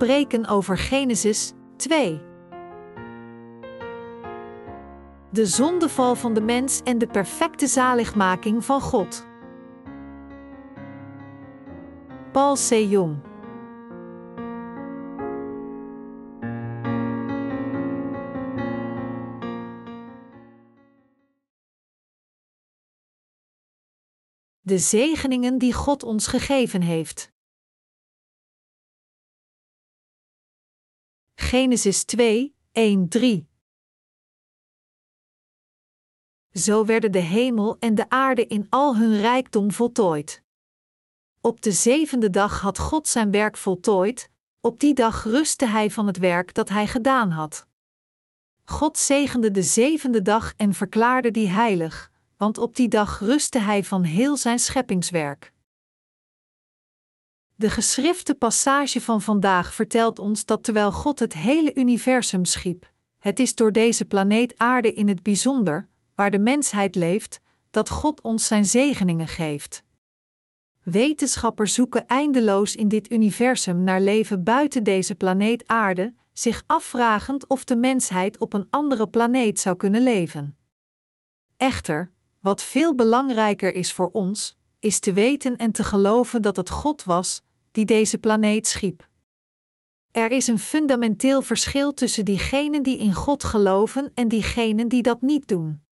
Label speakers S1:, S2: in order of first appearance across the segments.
S1: preken over Genesis 2. De zondeval van de mens en de perfecte zaligmaking van God. Paul C. De zegeningen die God ons gegeven heeft. Genesis 2, 1, 3. Zo werden de hemel en de aarde in al hun rijkdom voltooid. Op de zevende dag had God zijn werk voltooid, op die dag rustte hij van het werk dat hij gedaan had. God zegende de zevende dag en verklaarde die heilig, want op die dag rustte hij van heel zijn scheppingswerk. De geschrifte passage van vandaag vertelt ons dat terwijl God het hele universum schiep, het is door deze planeet Aarde in het bijzonder, waar de mensheid leeft, dat God ons zijn zegeningen geeft. Wetenschappers zoeken eindeloos in dit universum naar leven buiten deze planeet Aarde, zich afvragend of de mensheid op een andere planeet zou kunnen leven. Echter, wat veel belangrijker is voor ons, is te weten en te geloven dat het God was die deze planeet schiep. Er is een fundamenteel verschil tussen diegenen die in God geloven en diegenen die dat niet doen.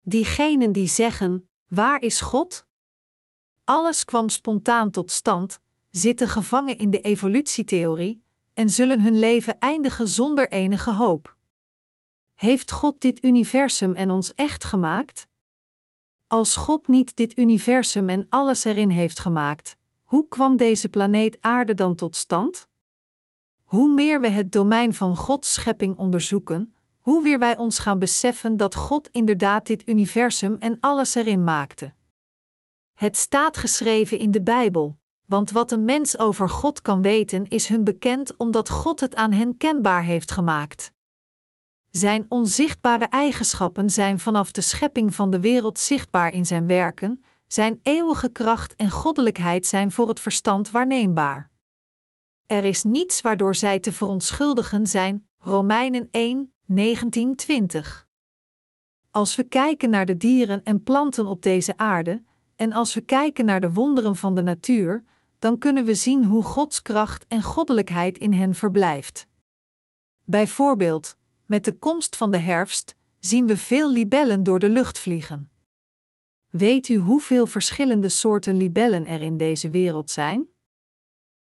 S1: Diegenen die zeggen: Waar is God? Alles kwam spontaan tot stand, zitten gevangen in de evolutietheorie en zullen hun leven eindigen zonder enige hoop. Heeft God dit universum en ons echt gemaakt? Als God niet dit universum en alles erin heeft gemaakt, hoe kwam deze planeet Aarde dan tot stand? Hoe meer we het domein van Gods schepping onderzoeken, hoe weer wij ons gaan beseffen dat God inderdaad dit universum en alles erin maakte. Het staat geschreven in de Bijbel, want wat een mens over God kan weten is hun bekend omdat God het aan hen kenbaar heeft gemaakt. Zijn onzichtbare eigenschappen zijn vanaf de schepping van de wereld zichtbaar in zijn werken, zijn eeuwige kracht en goddelijkheid zijn voor het verstand waarneembaar. Er is niets waardoor zij te verontschuldigen zijn. Romeinen 1, 1920. Als we kijken naar de dieren en planten op deze aarde, en als we kijken naar de wonderen van de natuur, dan kunnen we zien hoe Gods kracht en goddelijkheid in hen verblijft. Bijvoorbeeld, met de komst van de herfst zien we veel libellen door de lucht vliegen. Weet u hoeveel verschillende soorten libellen er in deze wereld zijn?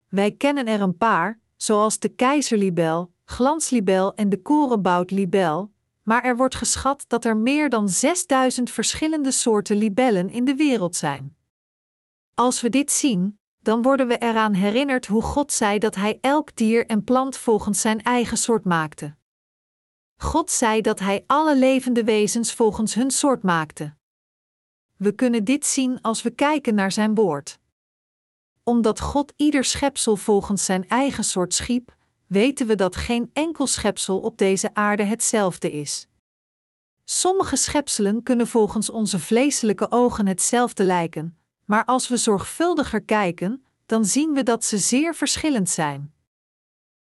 S1: Wij kennen er een paar, zoals de keizerlibel, glanslibel en de korenboutlibel, maar er wordt geschat dat er meer dan 6000 verschillende soorten libellen in de wereld zijn. Als we dit zien, dan worden we eraan herinnerd hoe God zei dat Hij elk dier en plant volgens zijn eigen soort maakte. God zei dat Hij alle levende wezens volgens hun soort maakte. We kunnen dit zien als we kijken naar Zijn woord. Omdat God ieder schepsel volgens zijn eigen soort schiep, weten we dat geen enkel schepsel op deze aarde hetzelfde is. Sommige schepselen kunnen volgens onze vleeselijke ogen hetzelfde lijken, maar als we zorgvuldiger kijken, dan zien we dat ze zeer verschillend zijn.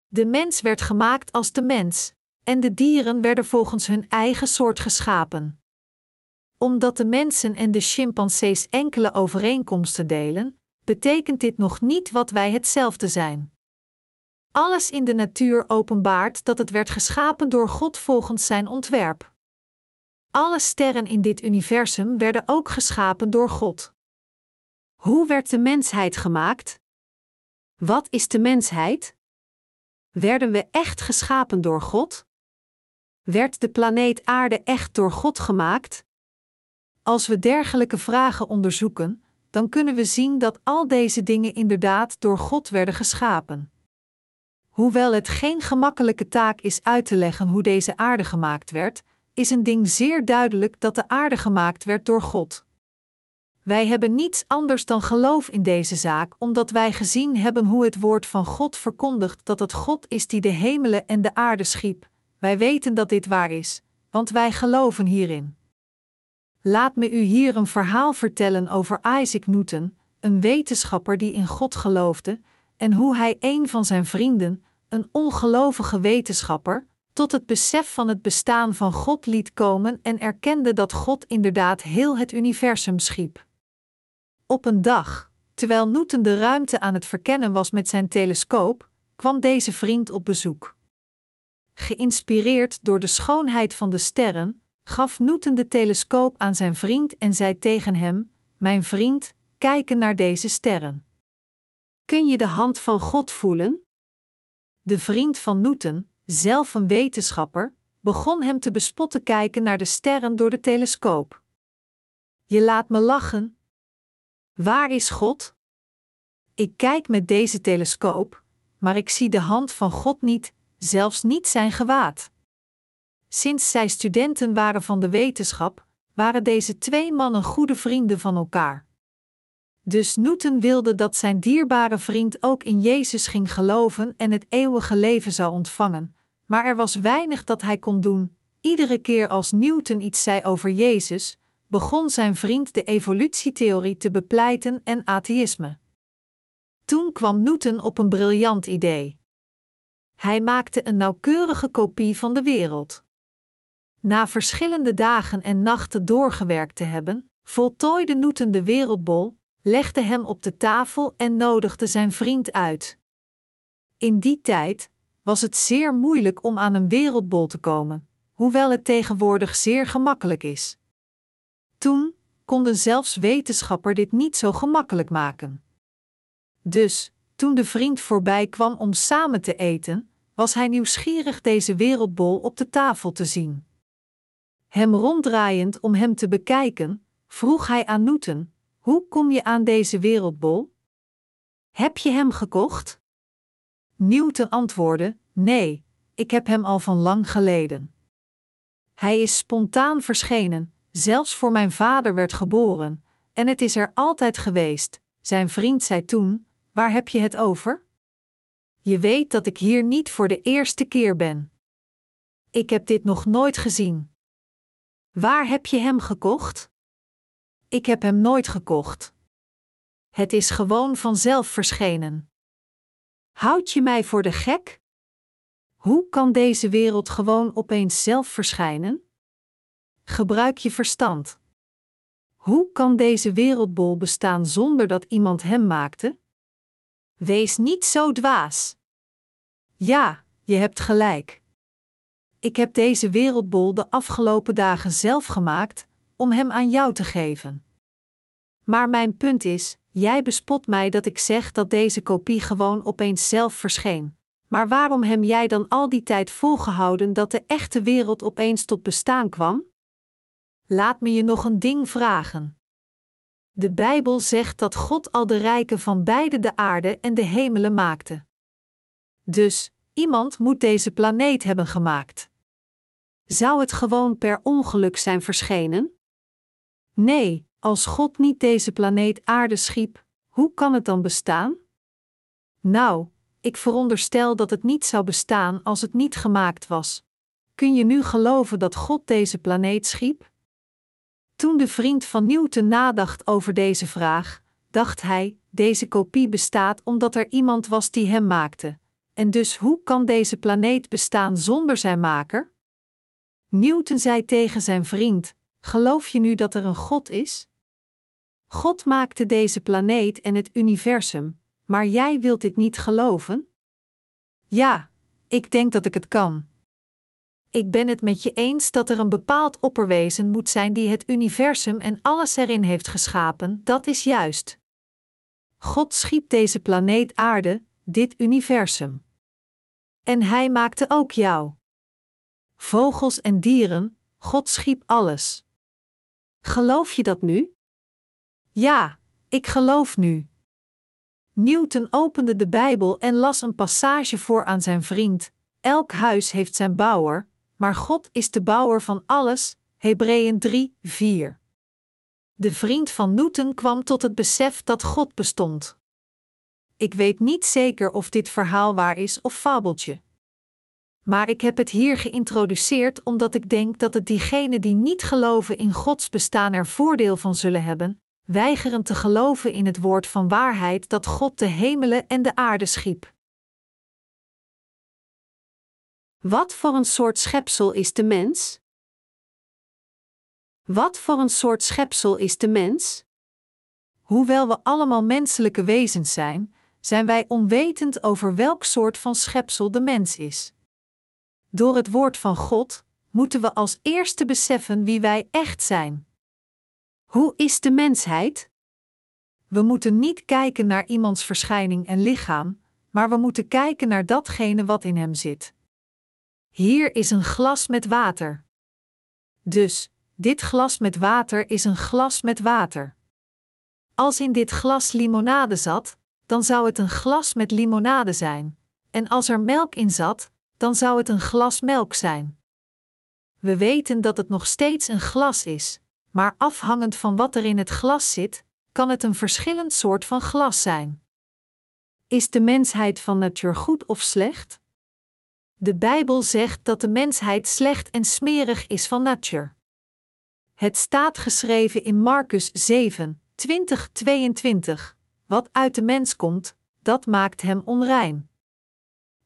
S1: De mens werd gemaakt als de mens, en de dieren werden volgens hun eigen soort geschapen. Omdat de mensen en de chimpansees enkele overeenkomsten delen, betekent dit nog niet wat wij hetzelfde zijn. Alles in de natuur openbaart dat het werd geschapen door God volgens zijn ontwerp. Alle sterren in dit universum werden ook geschapen door God. Hoe werd de mensheid gemaakt? Wat is de mensheid? Werden we echt geschapen door God? Werd de planeet Aarde echt door God gemaakt? Als we dergelijke vragen onderzoeken, dan kunnen we zien dat al deze dingen inderdaad door God werden geschapen. Hoewel het geen gemakkelijke taak is uit te leggen hoe deze aarde gemaakt werd, is een ding zeer duidelijk dat de aarde gemaakt werd door God. Wij hebben niets anders dan geloof in deze zaak, omdat wij gezien hebben hoe het woord van God verkondigt dat het God is die de hemelen en de aarde schiep. Wij weten dat dit waar is, want wij geloven hierin. Laat me u hier een verhaal vertellen over Isaac Newton, een wetenschapper die in God geloofde, en hoe hij een van zijn vrienden, een ongelovige wetenschapper, tot het besef van het bestaan van God liet komen en erkende dat God inderdaad heel het universum schiep. Op een dag, terwijl Newton de ruimte aan het verkennen was met zijn telescoop, kwam deze vriend op bezoek. Geïnspireerd door de schoonheid van de sterren, gaf Newton de telescoop aan zijn vriend en zei tegen hem: Mijn vriend, kijken naar deze sterren. Kun je de hand van God voelen? De vriend van Newton, zelf een wetenschapper, begon hem te bespotten kijken naar de sterren door de telescoop. Je laat me lachen. Waar is God? Ik kijk met deze telescoop, maar ik zie de hand van God niet, zelfs niet zijn gewaad. Sinds zij studenten waren van de wetenschap, waren deze twee mannen goede vrienden van elkaar. Dus Newton wilde dat zijn dierbare vriend ook in Jezus ging geloven en het eeuwige leven zou ontvangen, maar er was weinig dat hij kon doen. Iedere keer als Newton iets zei over Jezus, begon zijn vriend de evolutietheorie te bepleiten en atheïsme. Toen kwam Newton op een briljant idee. Hij maakte een nauwkeurige kopie van de wereld. Na verschillende dagen en nachten doorgewerkt te hebben, voltooide Newton de wereldbol, legde hem op de tafel en nodigde zijn vriend uit. In die tijd was het zeer moeilijk om aan een wereldbol te komen, hoewel het tegenwoordig zeer gemakkelijk is. Toen konden zelfs wetenschappers dit niet zo gemakkelijk maken. Dus, toen de vriend voorbij kwam om samen te eten, was hij nieuwsgierig deze wereldbol op de tafel te zien. Hem ronddraaiend om hem te bekijken, vroeg hij aan Newton: Hoe kom je aan deze wereldbol? Heb je hem gekocht? Newton antwoordde: Nee, ik heb hem al van lang geleden. Hij is spontaan verschenen, zelfs voor mijn vader werd geboren, en het is er altijd geweest. Zijn vriend zei toen: Waar heb je het over? Je weet dat ik hier niet voor de eerste keer ben. Ik heb dit nog nooit gezien. Waar heb je hem gekocht? Ik heb hem nooit gekocht. Het is gewoon vanzelf verschenen. Houd je mij voor de gek? Hoe kan deze wereld gewoon opeens zelf verschijnen? Gebruik je verstand. Hoe kan deze wereldbol bestaan zonder dat iemand hem maakte? Wees niet zo dwaas. Ja, je hebt gelijk. Ik heb deze wereldbol de afgelopen dagen zelf gemaakt om hem aan jou te geven. Maar mijn punt is: jij bespot mij dat ik zeg dat deze kopie gewoon opeens zelf verscheen. Maar waarom heb jij dan al die tijd volgehouden dat de echte wereld opeens tot bestaan kwam? Laat me je nog een ding vragen. De Bijbel zegt dat God al de rijken van beide de aarde en de hemelen maakte. Dus, iemand moet deze planeet hebben gemaakt. Zou het gewoon per ongeluk zijn verschenen? Nee, als God niet deze planeet aarde schiep, hoe kan het dan bestaan? Nou, ik veronderstel dat het niet zou bestaan als het niet gemaakt was. Kun je nu geloven dat God deze planeet schiep? Toen de vriend van Newton nadacht over deze vraag, dacht hij: deze kopie bestaat omdat er iemand was die hem maakte. En dus hoe kan deze planeet bestaan zonder zijn maker? Newton zei tegen zijn vriend: Geloof je nu dat er een God is? God maakte deze planeet en het universum, maar jij wilt dit niet geloven? Ja, ik denk dat ik het kan. Ik ben het met je eens dat er een bepaald opperwezen moet zijn die het universum en alles erin heeft geschapen, dat is juist. God schiep deze planeet Aarde, dit universum. En Hij maakte ook jou. Vogels en dieren, God schiep alles. Geloof je dat nu? Ja, ik geloof nu. Newton opende de Bijbel en las een passage voor aan zijn vriend. Elk huis heeft zijn bouwer, maar God is de bouwer van alles. Hebreeën 3, 4. De vriend van Newton kwam tot het besef dat God bestond. Ik weet niet zeker of dit verhaal waar is of fabeltje. Maar ik heb het hier geïntroduceerd omdat ik denk dat het diegenen die niet geloven in Gods bestaan er voordeel van zullen hebben, weigeren te geloven in het woord van waarheid dat God de hemelen en de aarde schiep.
S2: Wat voor een soort schepsel is de mens? Wat voor een soort schepsel is de mens?
S1: Hoewel we allemaal menselijke wezens zijn, zijn wij onwetend over welk soort van schepsel de mens is. Door het woord van God moeten we als eerste beseffen wie wij echt zijn.
S2: Hoe is de mensheid?
S1: We moeten niet kijken naar iemands verschijning en lichaam, maar we moeten kijken naar datgene wat in hem zit. Hier is een glas met water. Dus, dit glas met water is een glas met water. Als in dit glas limonade zat, dan zou het een glas met limonade zijn, en als er melk in zat, dan zou het een glas melk zijn. We weten dat het nog steeds een glas is, maar afhangend van wat er in het glas zit, kan het een verschillend soort van glas zijn. Is de mensheid van natuur goed of slecht? De Bijbel zegt dat de mensheid slecht en smerig is van natuur. Het staat geschreven in Marcus 7, 20, 22. Wat uit de mens komt, dat maakt hem onrein.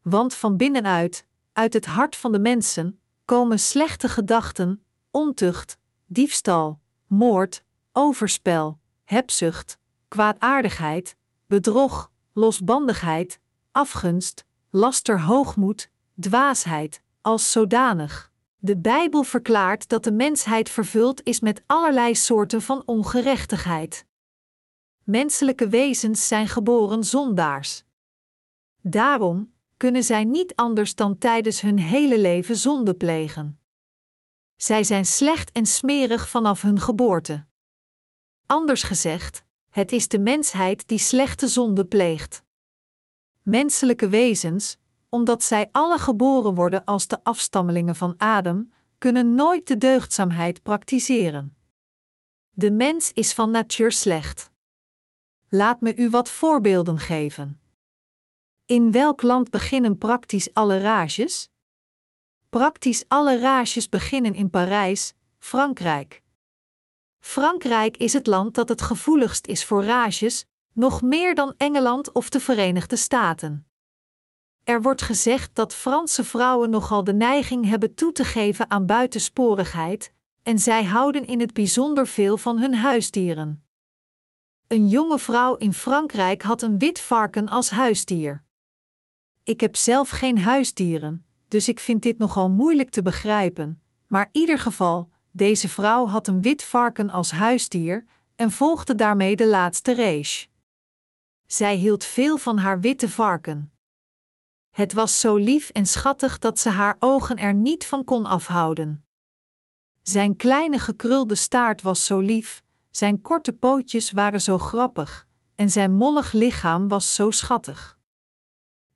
S1: Want van binnenuit, uit het hart van de mensen, komen slechte gedachten, ontucht, diefstal, moord, overspel, hebzucht, kwaadaardigheid, bedrog, losbandigheid, afgunst, laster, hoogmoed, dwaasheid, als zodanig. De Bijbel verklaart dat de mensheid vervuld is met allerlei soorten van ongerechtigheid. Menselijke wezens zijn geboren zondaars. Daarom kunnen zij niet anders dan tijdens hun hele leven zonde plegen. Zij zijn slecht en smerig vanaf hun geboorte. Anders gezegd, het is de mensheid die slechte zonde pleegt. Menselijke wezens, omdat zij alle geboren worden als de afstammelingen van Adam, kunnen nooit de deugdzaamheid praktiseren. De mens is van natuur slecht. Laat me u wat voorbeelden geven. In welk land beginnen praktisch alle rages? Praktisch alle rages beginnen in Parijs, Frankrijk. Frankrijk is het land dat het gevoeligst is voor rages, nog meer dan Engeland of de Verenigde Staten. Er wordt gezegd dat Franse vrouwen nogal de neiging hebben toe te geven aan buitensporigheid, en zij houden in het bijzonder veel van hun huisdieren. Een jonge vrouw in Frankrijk had een wit varken als huisdier. Ik heb zelf geen huisdieren, dus ik vind dit nogal moeilijk te begrijpen, maar in ieder geval, deze vrouw had een wit varken als huisdier en volgde daarmee de laatste race. Zij hield veel van haar witte varken. Het was zo lief en schattig dat ze haar ogen er niet van kon afhouden. Zijn kleine gekrulde staart was zo lief, zijn korte pootjes waren zo grappig, en zijn mollig lichaam was zo schattig.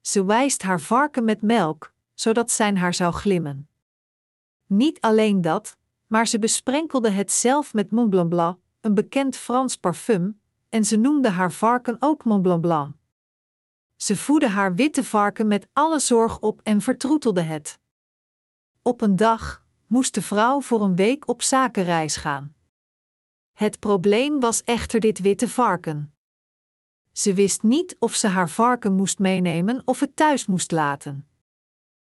S1: Ze wijst haar varken met melk, zodat zijn haar zou glimmen. Niet alleen dat, maar ze besprenkelde het zelf met Mont Blanc een bekend Frans parfum, en ze noemde haar varken ook Mont Blanc Blanc. Ze voedde haar witte varken met alle zorg op en vertroetelde het. Op een dag moest de vrouw voor een week op zakenreis gaan. Het probleem was echter dit witte varken. Ze wist niet of ze haar varken moest meenemen of het thuis moest laten.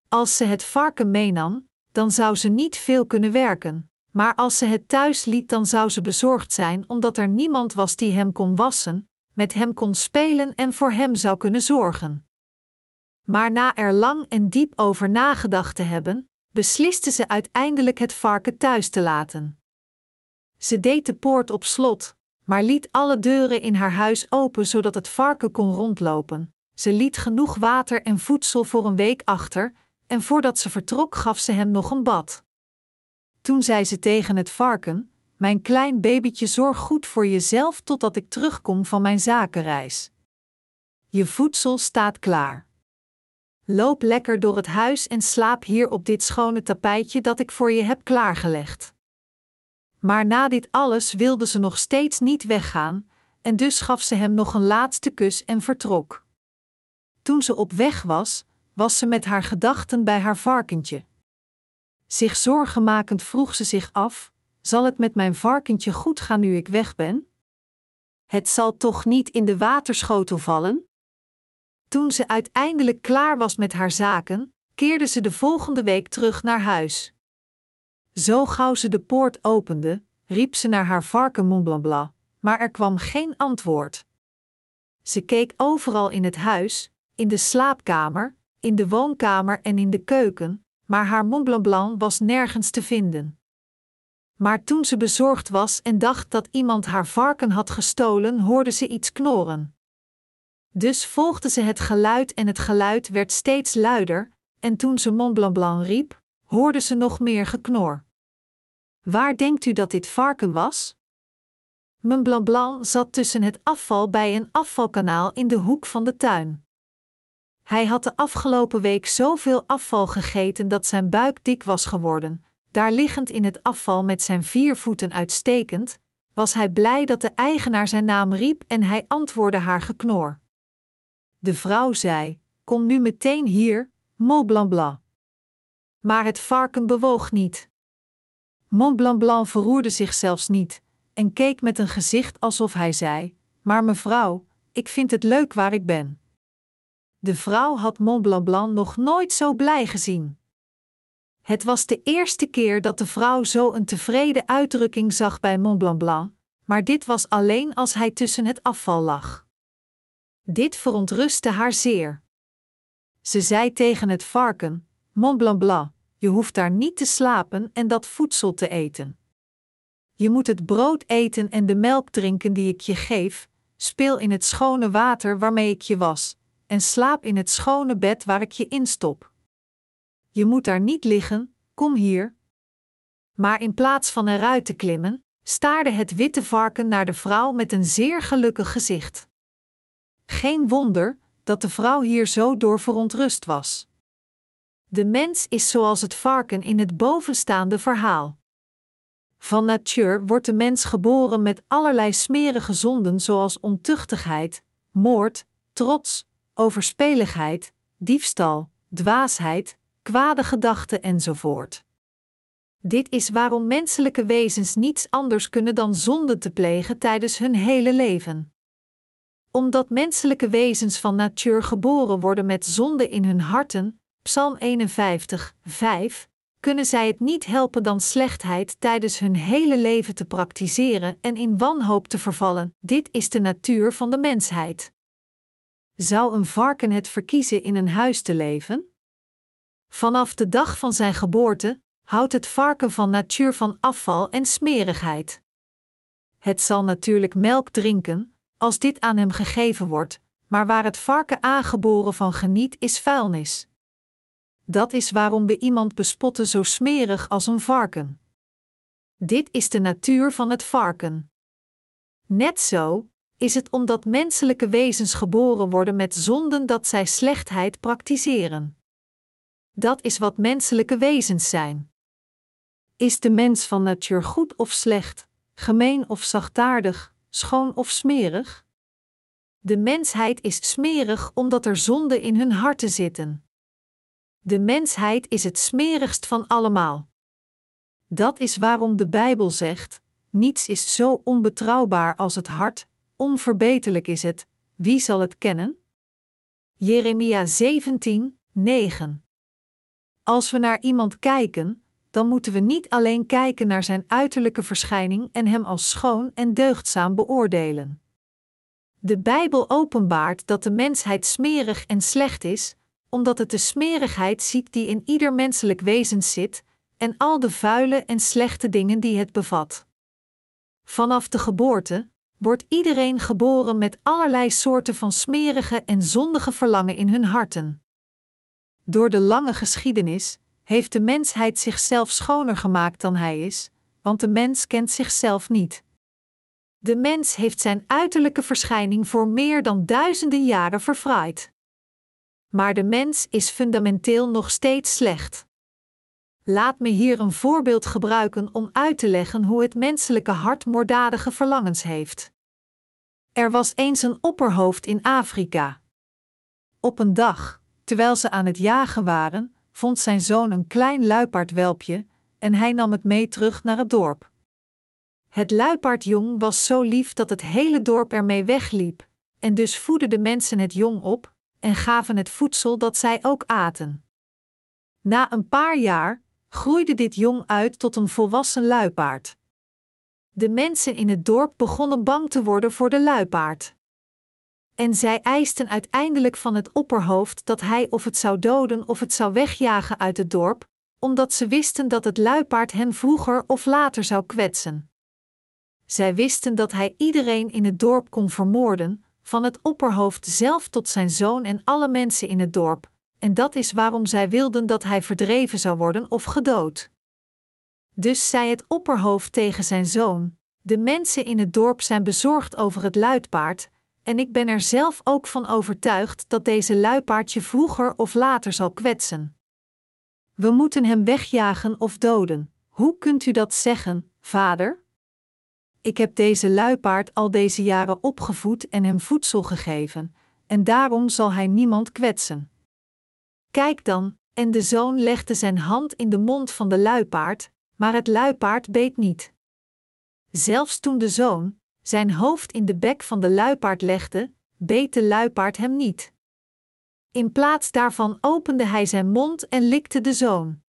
S1: Als ze het varken meenam, dan zou ze niet veel kunnen werken, maar als ze het thuis liet, dan zou ze bezorgd zijn omdat er niemand was die hem kon wassen, met hem kon spelen en voor hem zou kunnen zorgen. Maar na er lang en diep over nagedacht te hebben, besliste ze uiteindelijk het varken thuis te laten. Ze deed de poort op slot, maar liet alle deuren in haar huis open zodat het varken kon rondlopen. Ze liet genoeg water en voedsel voor een week achter, en voordat ze vertrok gaf ze hem nog een bad. Toen zei ze tegen het varken: Mijn klein babytje, zorg goed voor jezelf totdat ik terugkom van mijn zakenreis. Je voedsel staat klaar. Loop lekker door het huis en slaap hier op dit schone tapijtje dat ik voor je heb klaargelegd. Maar na dit alles wilde ze nog steeds niet weggaan, en dus gaf ze hem nog een laatste kus en vertrok. Toen ze op weg was, was ze met haar gedachten bij haar varkentje. Zich zorgen makend vroeg ze zich af: zal het met mijn varkentje goed gaan nu ik weg ben?
S2: Het zal toch niet in de waterschotel vallen?
S1: Toen ze uiteindelijk klaar was met haar zaken, keerde ze de volgende week terug naar huis. Zo gauw ze de poort opende, riep ze naar haar varken Montblanc, maar er kwam geen antwoord. Ze keek overal in het huis, in de slaapkamer, in de woonkamer en in de keuken, maar haar Montblanc was nergens te vinden. Maar toen ze bezorgd was en dacht dat iemand haar varken had gestolen, hoorde ze iets knoren. Dus volgde ze het geluid en het geluid werd steeds luider, en toen ze Montblanc riep, hoorde ze nog meer geknor. Waar denkt u dat dit varken was? Montblanc zat tussen het afval bij een afvalkanaal in de hoek van de tuin. Hij had de afgelopen week zoveel afval gegeten dat zijn buik dik was geworden. Daar liggend in het afval met zijn vier voeten uitstekend, was hij blij dat de eigenaar zijn naam riep en hij antwoordde haar geknor. De vrouw zei: Kom nu meteen hier, Blanc Blanc. Maar het varken bewoog niet. Mont Blanc Blanc verroerde zich zelfs niet en keek met een gezicht alsof hij zei: Maar mevrouw, ik vind het leuk waar ik ben. De vrouw had Mont Blanc Blanc nog nooit zo blij gezien. Het was de eerste keer dat de vrouw zo een tevreden uitdrukking zag bij Mont Blanc Blanc, maar dit was alleen als hij tussen het afval lag. Dit verontrustte haar zeer. Ze zei tegen het varken: Mont Blanc Blanc, je hoeft daar niet te slapen en dat voedsel te eten. Je moet het brood eten en de melk drinken die ik je geef, speel in het schone water waarmee ik je was, en slaap in het schone bed waar ik je instop. Je moet daar niet liggen, kom hier. Maar in plaats van eruit te klimmen, staarde het witte varken naar de vrouw met een zeer gelukkig gezicht. Geen wonder dat de vrouw hier zo door verontrust was. De mens is zoals het varken in het bovenstaande verhaal. Van natuur wordt de mens geboren met allerlei smerige zonden zoals ontuchtigheid, moord, trots, overspeligheid, diefstal, dwaasheid, kwade gedachten enzovoort. Dit is waarom menselijke wezens niets anders kunnen dan zonde te plegen tijdens hun hele leven. Omdat menselijke wezens van natuur geboren worden met zonde in hun harten, Psalm 51, 5, kunnen zij het niet helpen dan slechtheid tijdens hun hele leven te praktiseren en in wanhoop te vervallen. Dit is de natuur van de mensheid. Zou een varken het verkiezen in een huis te leven? Vanaf de dag van zijn geboorte houdt het varken van natuur van afval en smerigheid. Het zal natuurlijk melk drinken, als dit aan hem gegeven wordt, maar waar het varken aangeboren van geniet is vuilnis. Dat is waarom we iemand bespotten zo smerig als een varken. Dit is de natuur van het varken. Net zo is het omdat menselijke wezens geboren worden met zonden dat zij slechtheid praktiseren. Dat is wat menselijke wezens zijn. Is de mens van natuur goed of slecht, gemeen of zachtaardig, schoon of smerig? De mensheid is smerig omdat er zonden in hun harten zitten. De mensheid is het smerigst van allemaal. Dat is waarom de Bijbel zegt: niets is zo onbetrouwbaar als het hart, onverbeterlijk is het, wie zal het kennen? Jeremia 17, 9. Als we naar iemand kijken, dan moeten we niet alleen kijken naar zijn uiterlijke verschijning en hem als schoon en deugdzaam beoordelen. De Bijbel openbaart dat de mensheid smerig en slecht is, omdat het de smerigheid ziet die in ieder menselijk wezen zit en al de vuile en slechte dingen die het bevat. Vanaf de geboorte wordt iedereen geboren met allerlei soorten van smerige en zondige verlangen in hun harten. Door de lange geschiedenis heeft de mensheid zichzelf schoner gemaakt dan hij is, want de mens kent zichzelf niet. De mens heeft zijn uiterlijke verschijning voor meer dan duizenden jaren verfraaid. Maar de mens is fundamenteel nog steeds slecht. Laat me hier een voorbeeld gebruiken om uit te leggen hoe het menselijke hart moorddadige verlangens heeft. Er was eens een opperhoofd in Afrika. Op een dag, terwijl ze aan het jagen waren, vond zijn zoon een klein luipaardwelpje en hij nam het mee terug naar het dorp. Het luipaardjong was zo lief dat het hele dorp ermee wegliep, en dus voedden de mensen het jong op en gaven het voedsel dat zij ook aten. Na een paar jaar groeide dit jong uit tot een volwassen luipaard. De mensen in het dorp begonnen bang te worden voor de luipaard. En zij eisten uiteindelijk van het opperhoofd dat hij of het zou doden of het zou wegjagen uit het dorp, omdat ze wisten dat het luipaard hen vroeger of later zou kwetsen. Zij wisten dat hij iedereen in het dorp kon vermoorden, van het opperhoofd zelf tot zijn zoon en alle mensen in het dorp, en dat is waarom zij wilden dat hij verdreven zou worden of gedood. Dus zei het opperhoofd tegen zijn zoon: De mensen in het dorp zijn bezorgd over het luipaard, en ik ben er zelf ook van overtuigd dat deze luipaard je vroeger of later zal kwetsen. We moeten hem wegjagen of doden. Hoe kunt u dat zeggen, vader? Ik heb deze luipaard al deze jaren opgevoed en hem voedsel gegeven, en daarom zal hij niemand kwetsen. Kijk dan, en de zoon legde zijn hand in de mond van de luipaard, maar het luipaard beet niet. Zelfs toen de zoon zijn hoofd in de bek van de luipaard legde, beet de luipaard hem niet. In plaats daarvan opende hij zijn mond en likte de zoon.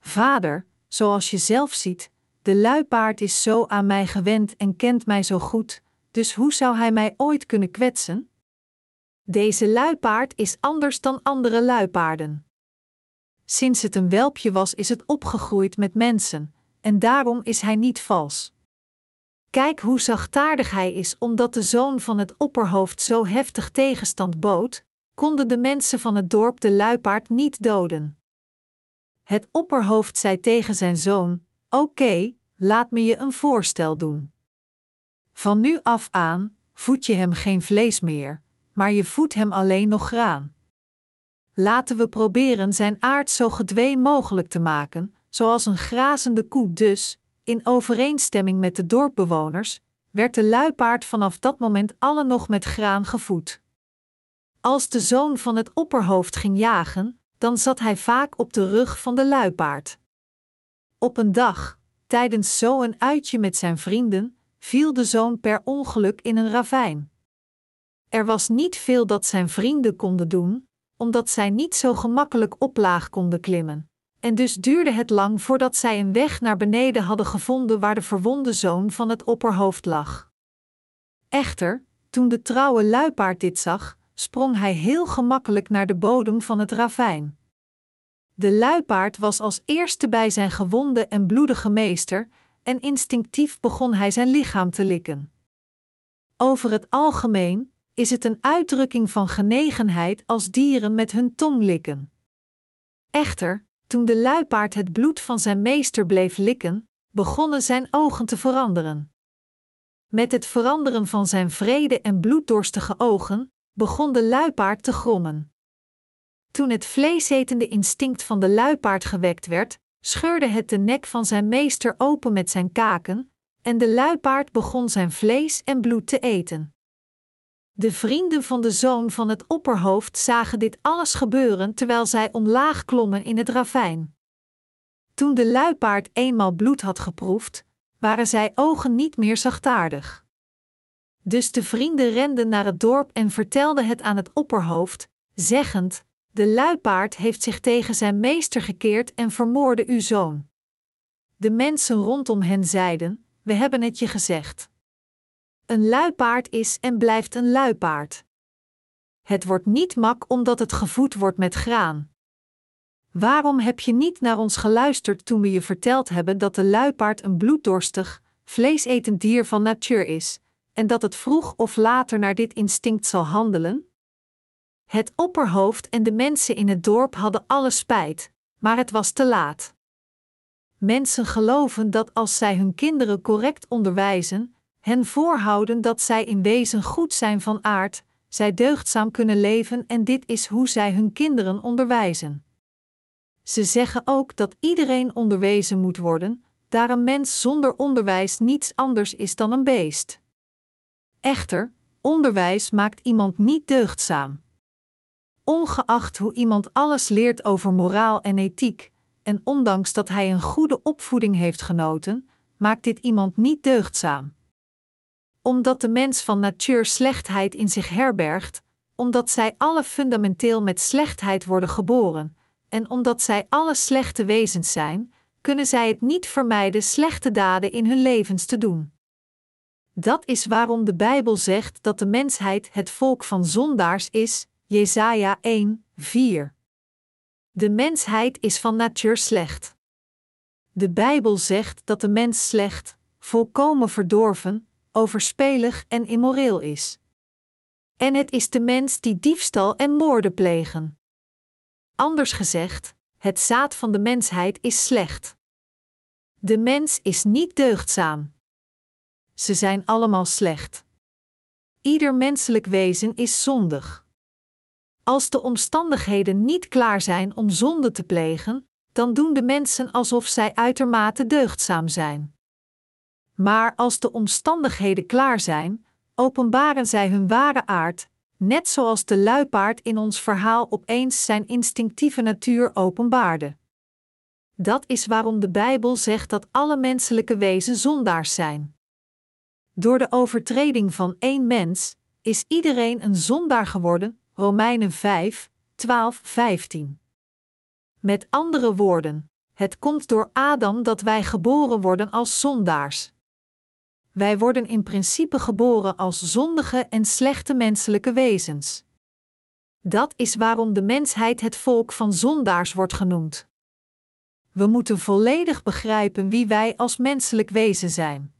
S1: Vader, zoals je zelf ziet, de luipaard is zo aan mij gewend en kent mij zo goed, dus hoe zou hij mij ooit kunnen kwetsen? Deze luipaard is anders dan andere luipaarden. Sinds het een welpje was, is het opgegroeid met mensen, en daarom is hij niet vals. Kijk hoe zachtaardig hij is, omdat de zoon van het opperhoofd zo heftig tegenstand bood, konden de mensen van het dorp de luipaard niet doden. Het opperhoofd zei tegen zijn zoon: Oké, laat me je een voorstel doen. Van nu af aan voed je hem geen vlees meer, maar je voedt hem alleen nog graan. Laten we proberen zijn aard zo gedwee mogelijk te maken, zoals een grazende koe dus, in overeenstemming met de dorpbewoners, werd de luipaard vanaf dat moment alle nog met graan gevoed. Als de zoon van het opperhoofd ging jagen, dan zat hij vaak op de rug van de luipaard. Op een dag, tijdens zo'n uitje met zijn vrienden, viel de zoon per ongeluk in een ravijn. Er was niet veel dat zijn vrienden konden doen, omdat zij niet zo gemakkelijk oplaag konden klimmen. En dus duurde het lang voordat zij een weg naar beneden hadden gevonden waar de verwonde zoon van het opperhoofd lag. Echter, toen de trouwe luipaard dit zag, sprong hij heel gemakkelijk naar de bodem van het ravijn. De luipaard was als eerste bij zijn gewonde en bloedige meester, en instinctief begon hij zijn lichaam te likken. Over het algemeen is het een uitdrukking van genegenheid als dieren met hun tong likken. Echter, toen de luipaard het bloed van zijn meester bleef likken, begonnen zijn ogen te veranderen. Met het veranderen van zijn vrede en bloeddorstige ogen, begon de luipaard te grommen. Toen het vleesetende instinct van de luipaard gewekt werd, scheurde het de nek van zijn meester open met zijn kaken, en de luipaard begon zijn vlees en bloed te eten. De vrienden van de zoon van het opperhoofd zagen dit alles gebeuren terwijl zij omlaag klommen in het ravijn. Toen de luipaard eenmaal bloed had geproefd, waren zij ogen niet meer zachtaardig. Dus de vrienden renden naar het dorp en vertelden het aan het opperhoofd, zeggend: De luipaard heeft zich tegen zijn meester gekeerd en vermoorde uw zoon. De mensen rondom hen zeiden: We hebben het je gezegd. Een luipaard is en blijft een luipaard. Het wordt niet mak omdat het gevoed wordt met graan. Waarom heb je niet naar ons geluisterd toen we je verteld hebben dat de luipaard een bloeddorstig, vleesetend dier van natuur is, en dat het vroeg of later naar dit instinct zal handelen? Het opperhoofd en de mensen in het dorp hadden alle spijt, maar het was te laat. Mensen geloven dat als zij hun kinderen correct onderwijzen, hen voorhouden dat zij in wezen goed zijn van aard, zij deugdzaam kunnen leven en dit is hoe zij hun kinderen onderwijzen. Ze zeggen ook dat iedereen onderwezen moet worden, daar een mens zonder onderwijs niets anders is dan een beest. Echter, onderwijs maakt iemand niet deugdzaam. Ongeacht hoe iemand alles leert over moraal en ethiek, en ondanks dat hij een goede opvoeding heeft genoten, maakt dit iemand niet deugdzaam. Omdat de mens van natuur slechtheid in zich herbergt, omdat zij alle fundamenteel met slechtheid worden geboren, en omdat zij alle slechte wezens zijn, kunnen zij het niet vermijden slechte daden in hun levens te doen. Dat is waarom de Bijbel zegt dat de mensheid het volk van zondaars is, Jesaja 1, 4. De mensheid is van natuur slecht. De Bijbel zegt dat de mens slecht, volkomen verdorven, overspelig en immoreel is. En het is de mens die diefstal en moorden plegen. Anders gezegd, het zaad van de mensheid is slecht. De mens is niet deugdzaam. Ze zijn allemaal slecht. Ieder menselijk wezen is zondig. Als de omstandigheden niet klaar zijn om zonde te plegen, dan doen de mensen alsof zij uitermate deugdzaam zijn. Maar als de omstandigheden klaar zijn, openbaren zij hun ware aard, net zoals de luipaard in ons verhaal opeens zijn instinctieve natuur openbaarde. Dat is waarom de Bijbel zegt dat alle menselijke wezens zondaars zijn. Door de overtreding van één mens is iedereen een zondaar geworden, Romeinen 5, 12, 15. Met andere woorden, het komt door Adam dat wij geboren worden als zondaars. Wij worden in principe geboren als zondige en slechte menselijke wezens. Dat is waarom de mensheid het volk van zondaars wordt genoemd. We moeten volledig begrijpen wie wij als menselijk wezen zijn.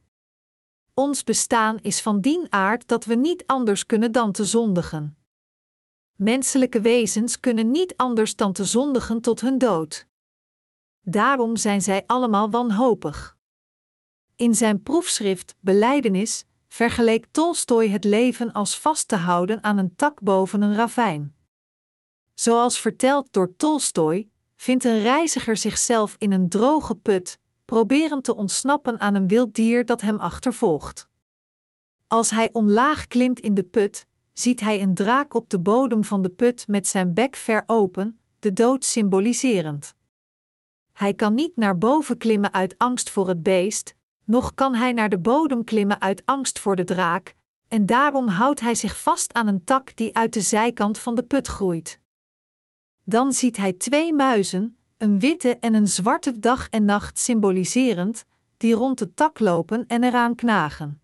S1: Ons bestaan is van dien aard dat we niet anders kunnen dan te zondigen. Menselijke wezens kunnen niet anders dan te zondigen tot hun dood. Daarom zijn zij allemaal wanhopig. In zijn proefschrift Beleidenis vergeleek Tolstoy het leven als vast te houden aan een tak boven een ravijn. Zoals verteld door Tolstoy, vindt een reiziger zichzelf in een droge put, proberend te ontsnappen aan een wild dier dat hem achtervolgt. Als hij omlaag klimt in de put, ziet hij een draak op de bodem van de put met zijn bek ver open, de dood symboliserend. Hij kan niet naar boven klimmen uit angst voor het beest, noch kan hij naar de bodem klimmen uit angst voor de draak, en daarom houdt hij zich vast aan een tak die uit de zijkant van de put groeit. Dan ziet hij twee muizen, een witte en een zwarte dag en nacht symboliserend, die rond de tak lopen en eraan knagen.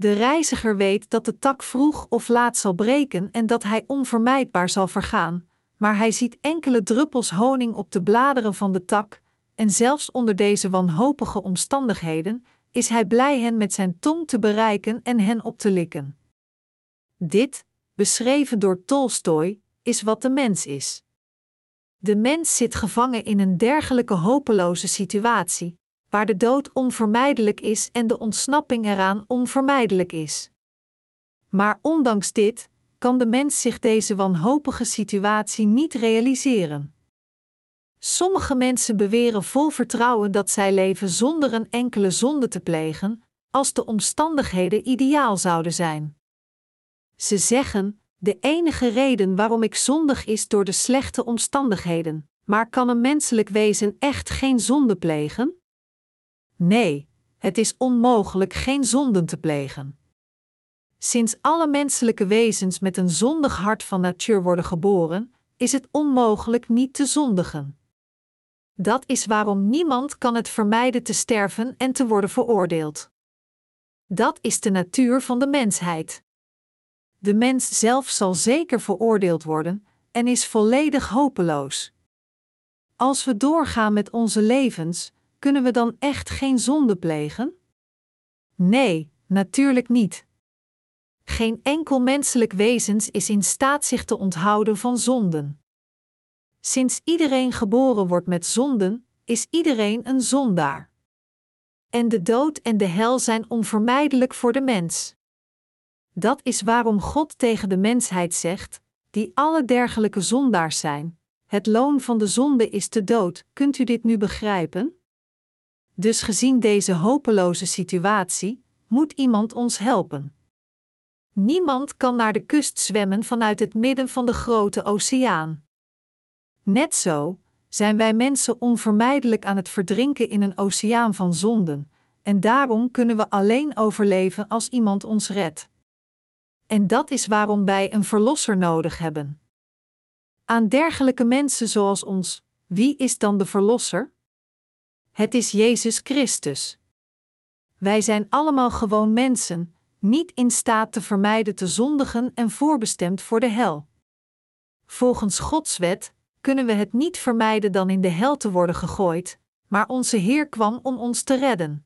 S1: De reiziger weet dat de tak vroeg of laat zal breken en dat hij onvermijdbaar zal vergaan, maar hij ziet enkele druppels honing op de bladeren van de tak, en zelfs onder deze wanhopige omstandigheden is hij blij hen met zijn tong te bereiken en hen op te likken. Dit, beschreven door Tolstoy, is wat de mens is. De mens zit gevangen in een dergelijke hopeloze situatie, waar de dood onvermijdelijk is en de ontsnapping eraan onvermijdelijk is. Maar ondanks dit kan de mens zich deze wanhopige situatie niet realiseren. Sommige mensen beweren vol vertrouwen dat zij leven zonder een enkele zonde te plegen, als de omstandigheden ideaal zouden zijn. Ze zeggen: de enige reden waarom ik zondig is door de slechte omstandigheden. Maar kan een menselijk wezen echt geen zonde plegen? Nee, het is onmogelijk geen zonden te plegen. Sinds alle menselijke wezens met een zondig hart van natuur worden geboren, is het onmogelijk niet te zondigen. Dat is waarom niemand kan het vermijden te sterven en te worden veroordeeld. Dat is de natuur van de mensheid. De mens zelf zal zeker veroordeeld worden en is volledig hopeloos. Als we doorgaan met onze levens, kunnen we dan echt geen zonde plegen? Nee, natuurlijk niet. Geen enkel menselijk wezens is in staat zich te onthouden van zonden. Sinds iedereen geboren wordt met zonden, is iedereen een zondaar. En de dood en de hel zijn onvermijdelijk voor de mens. Dat is waarom God tegen de mensheid zegt, die alle dergelijke zondaars zijn: Het loon van de zonde is de dood. Kunt u dit nu begrijpen? Dus gezien deze hopeloze situatie, moet iemand ons helpen. Niemand kan naar de kust zwemmen vanuit het midden van de grote oceaan. Net zo zijn wij mensen onvermijdelijk aan het verdrinken in een oceaan van zonden, en daarom kunnen we alleen overleven als iemand ons redt. En dat is waarom wij een verlosser nodig hebben. Aan dergelijke mensen zoals ons, wie is dan de verlosser? Het is Jezus Christus. Wij zijn allemaal gewoon mensen, niet in staat te vermijden te zondigen en voorbestemd voor de hel. Volgens Gods wet kunnen we het niet vermijden dan in de hel te worden gegooid, maar onze Heer kwam om ons te redden.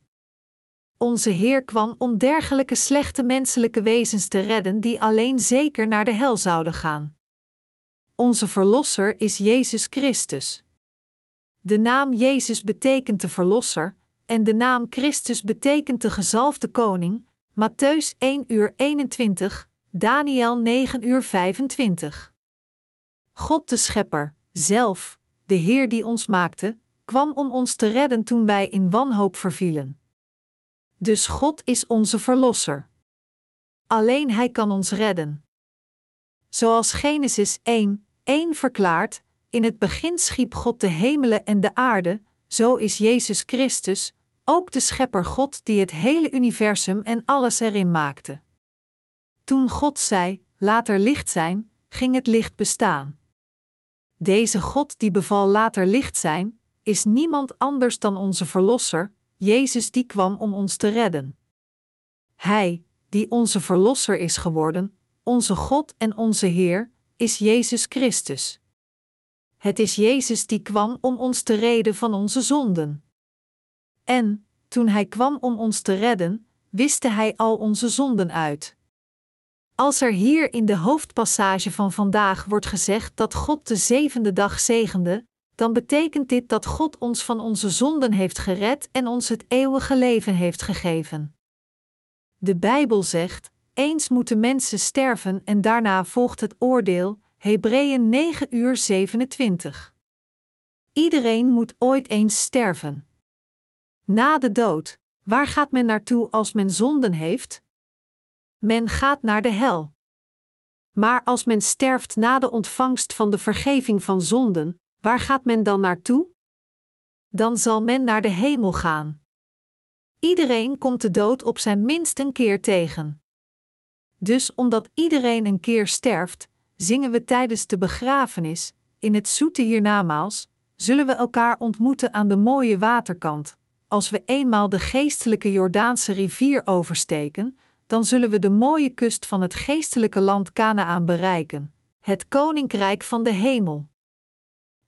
S1: Onze Heer kwam om dergelijke slechte menselijke wezens te redden die alleen zeker naar de hel zouden gaan. Onze Verlosser is Jezus Christus. De naam Jezus betekent de Verlosser, en de naam Christus betekent de gezalfde koning, Matthäus 1 uur 21, Daniel 9 uur 25. God de Schepper, zelf, de Heer die ons maakte, kwam om ons te redden toen wij in wanhoop vervielen. Dus God is onze Verlosser. Alleen Hij kan ons redden. Zoals Genesis 1, 1 verklaart, in het begin schiep God de hemelen en de aarde, zo is Jezus Christus, ook de Schepper God die het hele universum en alles erin maakte. Toen God zei: Laat er licht zijn, ging het licht bestaan. Deze God die beval later licht zijn, is niemand anders dan onze Verlosser, Jezus die kwam om ons te redden. Hij, die onze Verlosser is geworden, onze God en onze Heer, is Jezus Christus. Het is Jezus die kwam om ons te redden van onze zonden. En, toen Hij kwam om ons te redden, wiste Hij al onze zonden uit. Als er hier in de hoofdpassage van vandaag wordt gezegd dat God de zevende dag zegende, dan betekent dit dat God ons van onze zonden heeft gered en ons het eeuwige leven heeft gegeven. De Bijbel zegt: eens moeten mensen sterven en daarna volgt het oordeel, Hebreeën 9 uur 27. Iedereen moet ooit eens sterven. Na de dood, waar gaat men naartoe als men zonden heeft? Men gaat naar de hel. Maar als men sterft na de ontvangst van de vergeving van zonden, waar gaat men dan naartoe? Dan zal men naar de hemel gaan. Iedereen komt de dood op zijn minst een keer tegen. Dus omdat iedereen een keer sterft, zingen we tijdens de begrafenis, in het zoete hiernamaals, zullen we elkaar ontmoeten aan de mooie waterkant. Als we eenmaal de geestelijke Jordaanse rivier oversteken, dan zullen we de mooie kust van het geestelijke land Canaan bereiken, het koninkrijk van de hemel.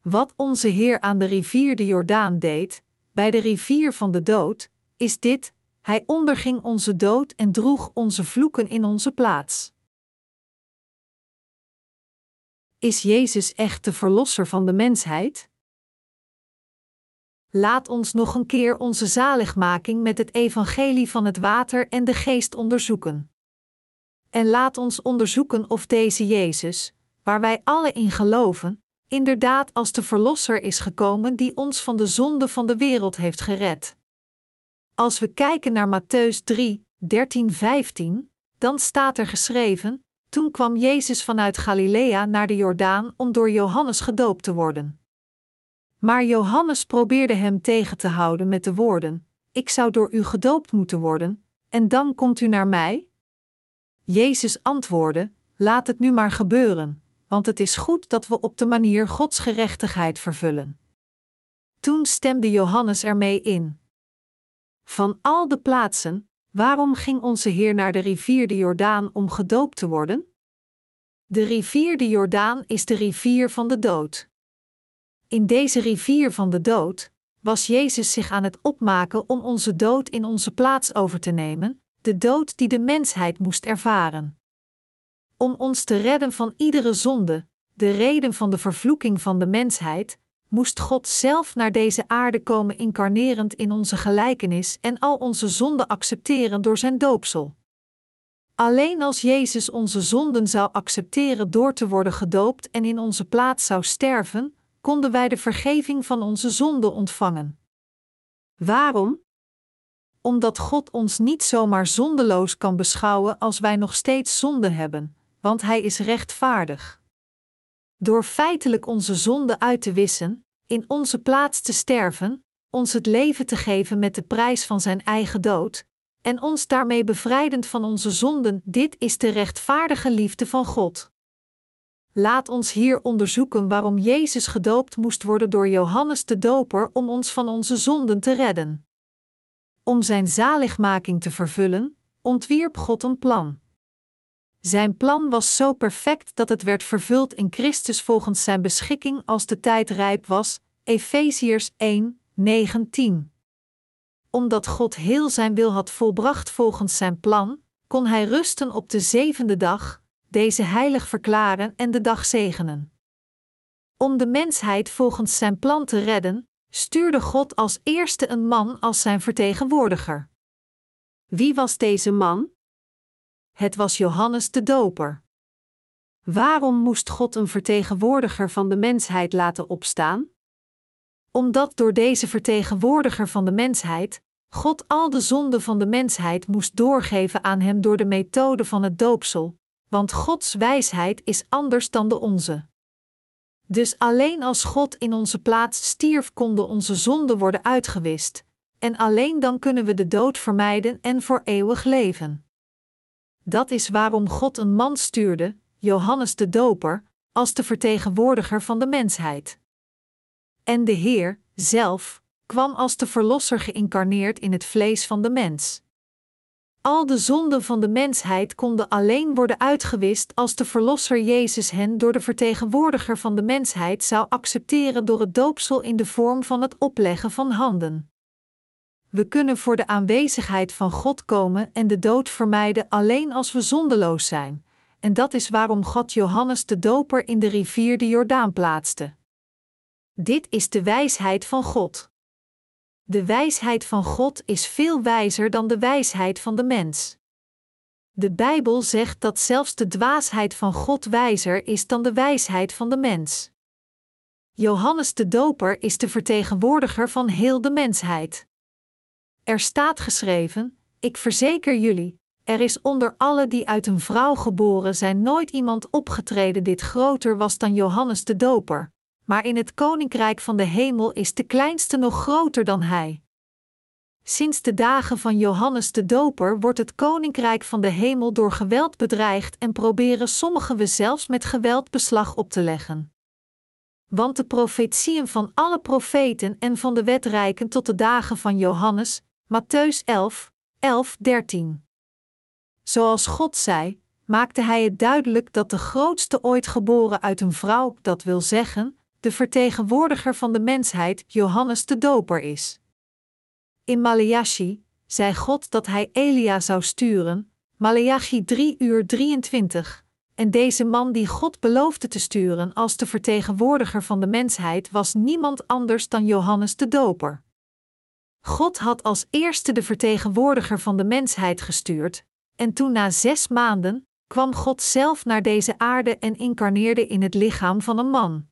S1: Wat onze Heer aan de rivier de Jordaan deed, bij de rivier van de dood, is dit: Hij onderging onze dood en droeg onze vloeken in onze plaats. Is Jezus echt de verlosser van de mensheid? Laat ons nog een keer onze zaligmaking met het evangelie van het water en de geest onderzoeken. En laat ons onderzoeken of deze Jezus, waar wij alle in geloven, inderdaad als de Verlosser is gekomen die ons van de zonde van de wereld heeft gered. Als we kijken naar Matthäus 3, 13, 15, dan staat er geschreven: Toen kwam Jezus vanuit Galilea naar de Jordaan om door Johannes gedoopt te worden. Maar Johannes probeerde hem tegen te houden met de woorden: Ik zou door u gedoopt moeten worden, en dan komt u naar mij? Jezus antwoordde: Laat het nu maar gebeuren, want het is goed dat we op de manier Gods gerechtigheid vervullen. Toen stemde Johannes ermee in. Van al de plaatsen, waarom ging onze Heer naar de rivier de Jordaan om gedoopt te worden? De rivier de Jordaan is de rivier van de dood. In deze rivier van de dood was Jezus zich aan het opmaken om onze dood in onze plaats over te nemen, de dood die de mensheid moest ervaren. Om ons te redden van iedere zonde, de reden van de vervloeking van de mensheid, moest God zelf naar deze aarde komen incarnerend in onze gelijkenis en al onze zonden accepteren door zijn doopsel. Alleen als Jezus onze zonden zou accepteren door te worden gedoopt en in onze plaats zou sterven, konden wij de vergeving van onze zonden ontvangen. Waarom? Omdat God ons niet zomaar zondeloos kan beschouwen als wij nog steeds zonde hebben, want Hij is rechtvaardig. Door feitelijk onze zonde uit te wissen, in onze plaats te sterven, ons het leven te geven met de prijs van zijn eigen dood, en ons daarmee bevrijdend van onze zonden. Dit is de rechtvaardige liefde van God. Laat ons hier onderzoeken waarom Jezus gedoopt moest worden door Johannes de Doper om ons van onze zonden te redden. Om zijn zaligmaking te vervullen, ontwierp God een plan. Zijn plan was zo perfect dat het werd vervuld in Christus volgens zijn beschikking als de tijd rijp was. Efeziërs 1, 19. Omdat God heel zijn wil had volbracht volgens zijn plan, kon hij rusten op de zevende dag, deze heilig verklaren en de dag zegenen. Om de mensheid volgens zijn plan te redden, stuurde God als eerste een man als zijn vertegenwoordiger. Wie was deze man? Het was Johannes de Doper. Waarom moest God een vertegenwoordiger van de mensheid laten opstaan? Omdat door deze vertegenwoordiger van de mensheid God al de zonden van de mensheid moest doorgeven aan hem door de methode van het doopsel, want Gods wijsheid is anders dan de onze. Dus alleen als God in onze plaats stierf, konden onze zonden worden uitgewist, en alleen dan kunnen we de dood vermijden en voor eeuwig leven. Dat is waarom God een man stuurde, Johannes de Doper, als de vertegenwoordiger van de mensheid. En de Heer, zelf, kwam als de Verlosser geïncarneerd in het vlees van de mens. Al de zonden van de mensheid konden alleen worden uitgewist als de Verlosser Jezus hen door de vertegenwoordiger van de mensheid zou accepteren door het doopsel in de vorm van het opleggen van handen. We kunnen voor de aanwezigheid van God komen en de dood vermijden alleen als we zondeloos zijn, en dat is waarom God Johannes de Doper in de rivier de Jordaan plaatste. Dit is de wijsheid van God. De wijsheid van God is veel wijzer dan de wijsheid van de mens. De Bijbel zegt dat zelfs de dwaasheid van God wijzer is dan de wijsheid van de mens. Johannes de Doper is de vertegenwoordiger van heel de mensheid. Er staat geschreven: Ik verzeker jullie, er is onder alle die uit een vrouw geboren zijn nooit iemand opgetreden dit groter was dan Johannes de Doper, maar in het koninkrijk van de hemel is de kleinste nog groter dan hij. Sinds de dagen van Johannes de Doper wordt het koninkrijk van de hemel door geweld bedreigd en proberen sommigen we zelfs met geweld beslag op te leggen. Want de profetieën van alle profeten en van de wet reiken tot de dagen van Johannes, Matthäus 11, 11, 13. Zoals God zei, maakte hij het duidelijk dat de grootste ooit geboren uit een vrouw, dat wil zeggen, de vertegenwoordiger van de mensheid, Johannes de Doper is. In Maleachi zei God dat hij Elia zou sturen, Maleachi 3 uur 23, en deze man die God beloofde te sturen als de vertegenwoordiger van de mensheid was niemand anders dan Johannes de Doper. God had als eerste de vertegenwoordiger van de mensheid gestuurd, en toen na zes maanden kwam God zelf naar deze aarde en incarneerde in het lichaam van een man.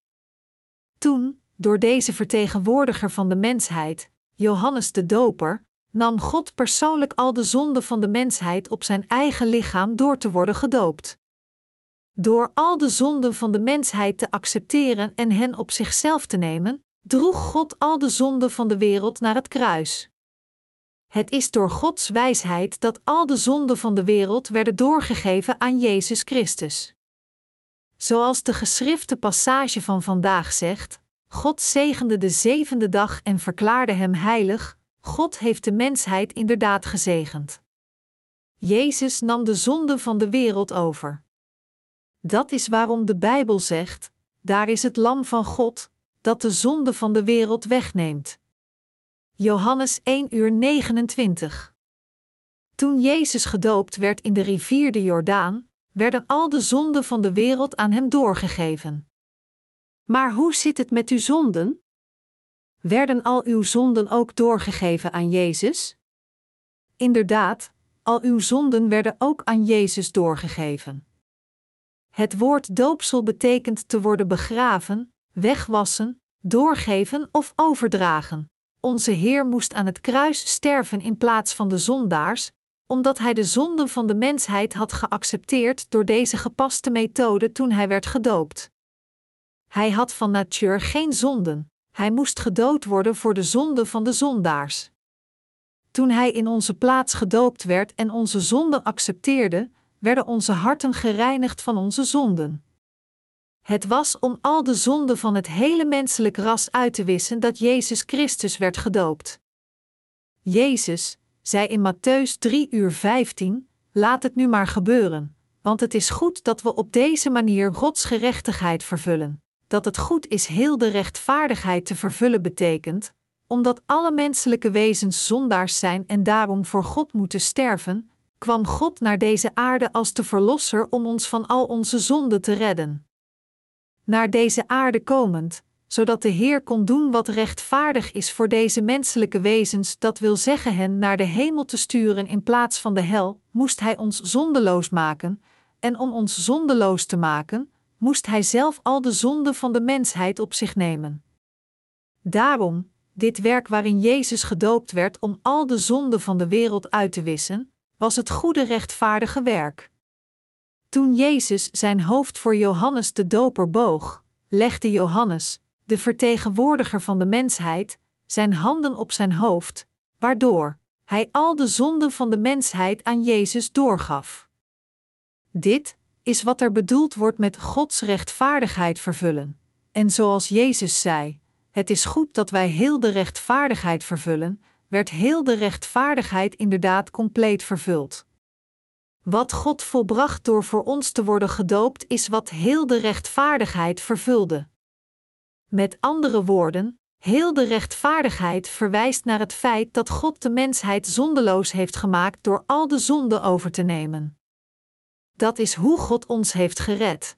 S1: Toen, door deze vertegenwoordiger van de mensheid, Johannes de Doper, nam God persoonlijk al de zonden van de mensheid op zijn eigen lichaam door te worden gedoopt. Door al de zonden van de mensheid te accepteren en hen op zichzelf te nemen, droeg God al de zonden van de wereld naar het kruis. Het is door Gods wijsheid dat al de zonden van de wereld werden doorgegeven aan Jezus Christus. Zoals de geschrifte passage van vandaag zegt: God zegende de zevende dag en verklaarde hem heilig, God heeft de mensheid inderdaad gezegend. Jezus nam de zonde van de wereld over. Dat is waarom de Bijbel zegt: Daar is het Lam van God, dat de zonde van de wereld wegneemt. Johannes 1 uur 29. Toen Jezus gedoopt werd in de rivier de Jordaan, werden al de zonden van de wereld aan hem doorgegeven. Maar hoe zit het met uw zonden? Werden al uw zonden ook doorgegeven aan Jezus? Inderdaad, al uw zonden werden ook aan Jezus doorgegeven. Het woord doopsel betekent te worden begraven, wegwassen, doorgeven of overdragen. Onze Heer moest aan het kruis sterven in plaats van de zondaars, omdat Hij de zonden van de mensheid had geaccepteerd door deze gepaste methode toen Hij werd gedoopt. Hij had van natuur geen zonden, Hij moest gedood worden voor de zonde van de zondaars. Toen hij in onze plaats gedoopt werd en onze zonden accepteerde, werden onze harten gereinigd van onze zonden. Het was om al de zonden van het hele menselijk ras uit te wissen dat Jezus Christus werd gedoopt. Jezus zei in Matthäus 3 uur 15: Laat het nu maar gebeuren, want het is goed dat we op deze manier Gods gerechtigheid vervullen. Dat het goed is heel de rechtvaardigheid te vervullen betekent, omdat alle menselijke wezens zondaars zijn en daarom voor God moeten sterven, kwam God naar deze aarde als de Verlosser om ons van al onze zonden te redden. Naar deze aarde komend, zodat de Heer kon doen wat rechtvaardig is voor deze menselijke wezens, dat wil zeggen hen naar de hemel te sturen in plaats van de hel, moest Hij ons zondeloos maken, en om ons zondeloos te maken, moest Hij zelf al de zonden van de mensheid op zich nemen. Daarom, dit werk waarin Jezus gedoopt werd om al de zonden van de wereld uit te wissen, was het goede rechtvaardige werk. Toen Jezus zijn hoofd voor Johannes de Doper boog, legde Johannes, de vertegenwoordiger van de mensheid, zijn handen op zijn hoofd, waardoor hij al de zonden van de mensheid aan Jezus doorgaf. Dit is wat er bedoeld wordt met Gods rechtvaardigheid vervullen. En zoals Jezus zei: Het is goed dat wij heel de rechtvaardigheid vervullen, werd heel de rechtvaardigheid inderdaad compleet vervuld. Wat God volbracht door voor ons te worden gedoopt, is wat heel de rechtvaardigheid vervulde. Met andere woorden, heel de rechtvaardigheid verwijst naar het feit dat God de mensheid zondeloos heeft gemaakt door al de zonden over te nemen. Dat is hoe God ons heeft gered.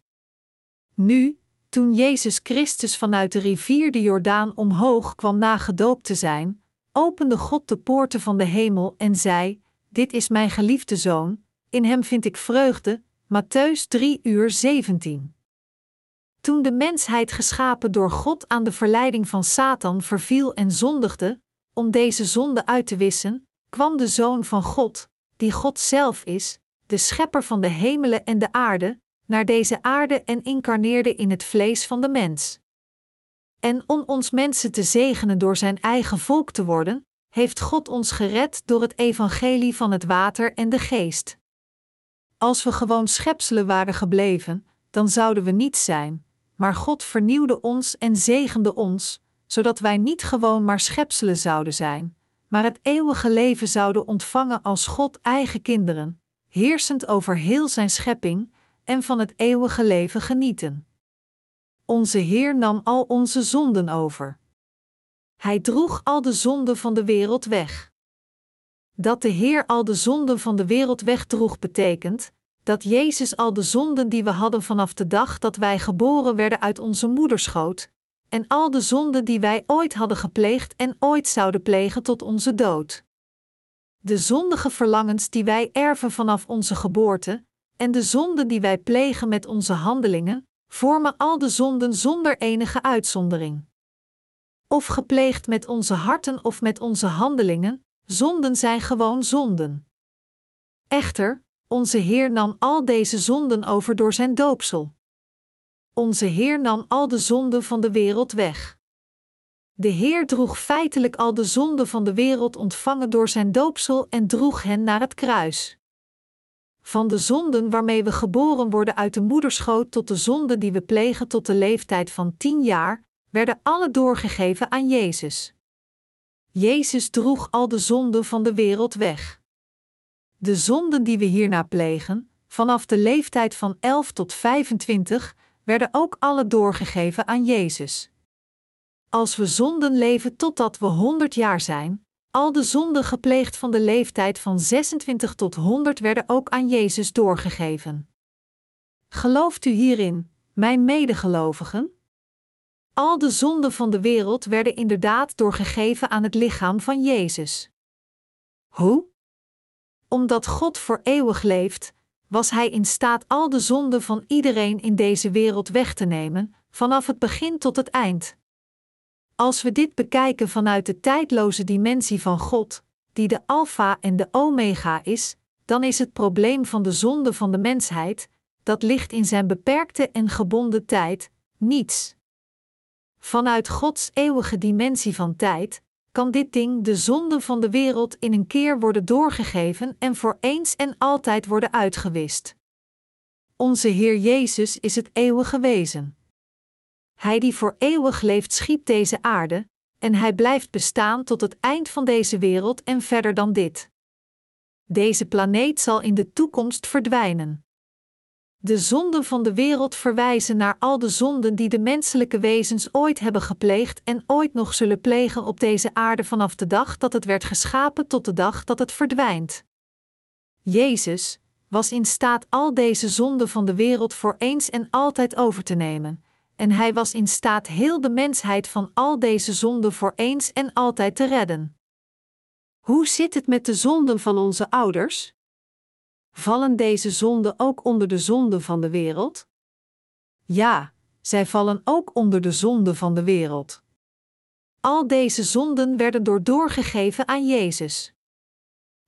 S1: Nu, toen Jezus Christus vanuit de rivier de Jordaan omhoog kwam na gedoopt te zijn, opende God de poorten van de hemel en zei: Dit is mijn geliefde zoon, in hem vind ik vreugde. Matthäus 3 uur 17. Toen de mensheid geschapen door God aan de verleiding van Satan verviel en zondigde, om deze zonde uit te wissen, kwam de Zoon van God, die God zelf is, de schepper van de hemelen en de aarde, naar deze aarde en incarneerde in het vlees van de mens. En om ons mensen te zegenen door zijn eigen volk te worden, heeft God ons gered door het evangelie van het water en de geest. Als we gewoon schepselen waren gebleven, dan zouden we niets zijn, maar God vernieuwde ons en zegende ons, zodat wij niet gewoon maar schepselen zouden zijn, maar het eeuwige leven zouden ontvangen als God eigen kinderen, heersend over heel zijn schepping en van het eeuwige leven genieten. Onze Heer nam al onze zonden over. Hij droeg al de zonden van de wereld weg. Dat de Heer al de zonden van de wereld wegdroeg betekent dat Jezus al de zonden die we hadden vanaf de dag dat wij geboren werden uit onze moederschoot, en al de zonden die wij ooit hadden gepleegd en ooit zouden plegen tot onze dood. De zondige verlangens die wij erven vanaf onze geboorte, en de zonden die wij plegen met onze handelingen, vormen al de zonden zonder enige uitzondering. Of gepleegd met onze harten of met onze handelingen, zonden zijn gewoon zonden. Echter, onze Heer nam al deze zonden over door zijn doopsel. Onze Heer nam al de zonden van de wereld weg. De Heer droeg feitelijk al de zonden van de wereld ontvangen door zijn doopsel en droeg hen naar het kruis. Van de zonden waarmee we geboren worden uit de moederschoot tot de zonden die we plegen tot de leeftijd van tien jaar, werden alle doorgegeven aan Jezus. Jezus droeg al de zonden van de wereld weg. De zonden die we hierna plegen, vanaf de leeftijd van 11 tot 25, werden ook alle doorgegeven aan Jezus. Als we zonden leven totdat we 100 jaar zijn, al de zonden gepleegd van de leeftijd van 26 tot 100 werden ook aan Jezus doorgegeven. Gelooft u hierin, mijn medegelovigen? Al de zonden van de wereld werden inderdaad doorgegeven aan het lichaam van Jezus. Hoe? Omdat God voor eeuwig leeft, was Hij in staat al de zonden van iedereen in deze wereld weg te nemen, vanaf het begin tot het eind. Als we dit bekijken vanuit de tijdloze dimensie van God, die de Alpha en de Omega is, dan is het probleem van de zonde van de mensheid, dat ligt in zijn beperkte en gebonden tijd, niets. Vanuit Gods eeuwige dimensie van tijd kan dit ding de zonde van de wereld in een keer worden doorgegeven en voor eens en altijd worden uitgewist. Onze Heer Jezus is het eeuwige wezen. Hij die voor eeuwig leeft schiep deze aarde, en hij blijft bestaan tot het eind van deze wereld en verder dan dit. Deze planeet zal in de toekomst verdwijnen. De zonden van de wereld verwijzen naar al de zonden die de menselijke wezens ooit hebben gepleegd en ooit nog zullen plegen op deze aarde vanaf de dag dat het werd geschapen tot de dag dat het verdwijnt. Jezus was in staat al deze zonden van de wereld voor eens en altijd over te nemen, en hij was in staat heel de mensheid van al deze zonden voor eens en altijd te redden.
S2: Hoe zit het met de zonden van onze ouders? Vallen deze zonden ook onder de zonden van de wereld?
S1: Ja, zij vallen ook onder de zonden van de wereld. Al deze zonden werden door doorgegeven aan Jezus.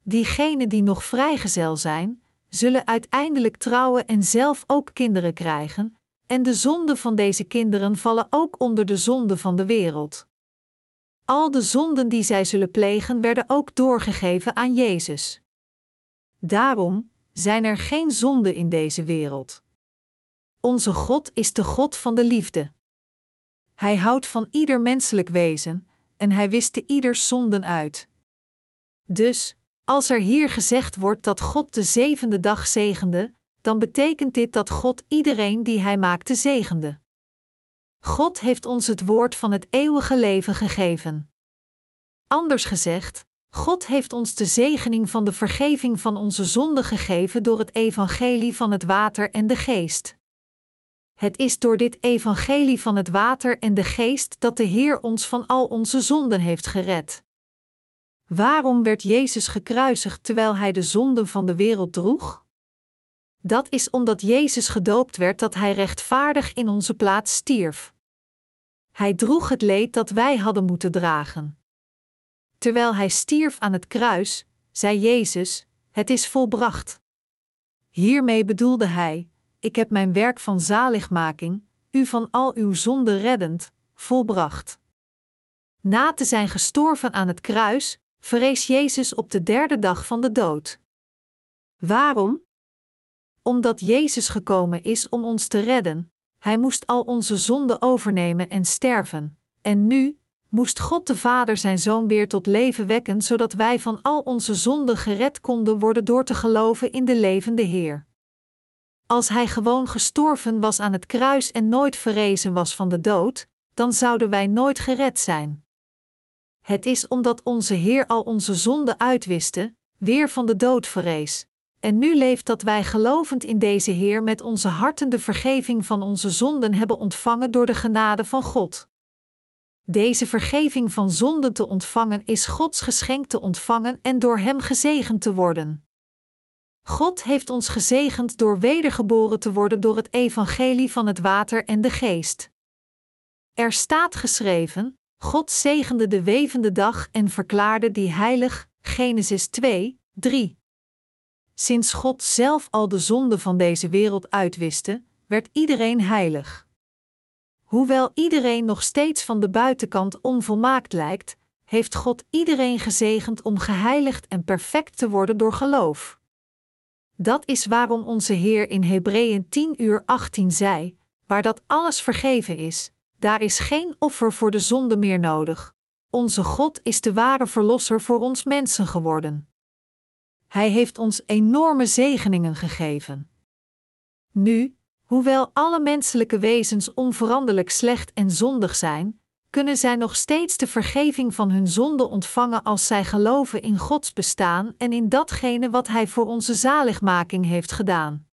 S1: Diegenen die nog vrijgezel zijn, zullen uiteindelijk trouwen en zelf ook kinderen krijgen, en de zonden van deze kinderen vallen ook onder de zonden van de wereld. Al de zonden die zij zullen plegen werden ook doorgegeven aan Jezus. Daarom zijn er geen zonden in deze wereld. Onze God is de God van de liefde. Hij houdt van ieder menselijk wezen en hij wiste ieders zonden uit. Dus, als er hier gezegd wordt dat God de zevende dag zegende, dan betekent dit dat God iedereen die Hij maakte zegende. God heeft ons het woord van het eeuwige leven gegeven. Anders gezegd, God heeft ons de zegening van de vergeving van onze zonden gegeven door het evangelie van het water en de geest. Het is door dit evangelie van het water en de geest dat de Heer ons van al onze zonden heeft gered. Waarom werd Jezus gekruisigd terwijl hij de zonden van de wereld droeg? Dat is omdat Jezus gedoopt werd dat hij rechtvaardig in onze plaats stierf. Hij droeg het leed dat wij hadden moeten dragen. Terwijl hij stierf aan het kruis, zei Jezus: Het is volbracht. Hiermee bedoelde hij: Ik heb mijn werk van zaligmaking, u van al uw zonden reddend, volbracht. Na te zijn gestorven aan het kruis, verrees Jezus op de derde dag van de dood. Waarom? Omdat Jezus gekomen is om ons te redden, hij moest al onze zonden overnemen en sterven, en nu moest God de Vader zijn Zoon weer tot leven wekken, zodat wij van al onze zonden gered konden worden door te geloven in de levende Heer. Als Hij gewoon gestorven was aan het kruis en nooit verrezen was van de dood, dan zouden wij nooit gered zijn. Het is omdat onze Heer al onze zonden uitwiste, weer van de dood verrees. En nu leeft dat wij gelovend in deze Heer met onze harten de vergeving van onze zonden hebben ontvangen door de genade van God. Deze vergeving van zonden te ontvangen is Gods geschenk te ontvangen en door Hem gezegend te worden. God heeft ons gezegend door wedergeboren te worden door het evangelie van het water en de geest. Er staat geschreven: God zegende de wevende dag en verklaarde die heilig. Genesis 2, 3. Sinds God zelf al de zonde van deze wereld uitwiste, werd iedereen heilig. Hoewel iedereen nog steeds van de buitenkant onvolmaakt lijkt, heeft God iedereen gezegend om geheiligd en perfect te worden door geloof. Dat is waarom onze Heer in Hebreeën 10 uur 18 zei: Waar dat alles vergeven is, daar is geen offer voor de zonde meer nodig. Onze God is de ware verlosser voor ons mensen geworden. Hij heeft ons enorme zegeningen gegeven. Nu, hoewel alle menselijke wezens onveranderlijk slecht en zondig zijn, kunnen zij nog steeds de vergeving van hun zonde ontvangen als zij geloven in Gods bestaan en in datgene wat Hij voor onze zaligmaking heeft gedaan.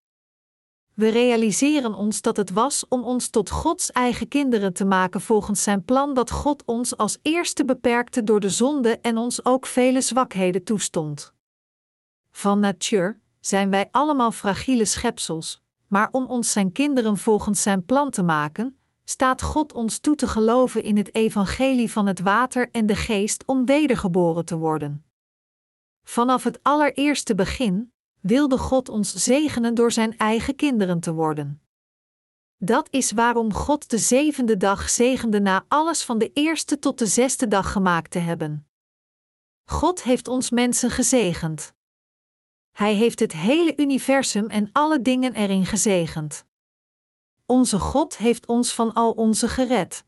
S1: We realiseren ons dat het was om ons tot Gods eigen kinderen te maken volgens zijn plan dat God ons als eerste beperkte door de zonde en ons ook vele zwakheden toestond. Van natuur zijn wij allemaal fragiele schepsels, maar om ons zijn kinderen volgens zijn plan te maken, staat God ons toe te geloven in het evangelie van het water en de geest om wedergeboren te worden. Vanaf het allereerste begin wilde God ons zegenen door zijn eigen kinderen te worden. Dat is waarom God de zevende dag zegende na alles van de eerste tot de zesde dag gemaakt te hebben. God heeft ons mensen gezegend. Hij heeft het hele universum en alle dingen erin gezegend. Onze God heeft ons van al onze gered.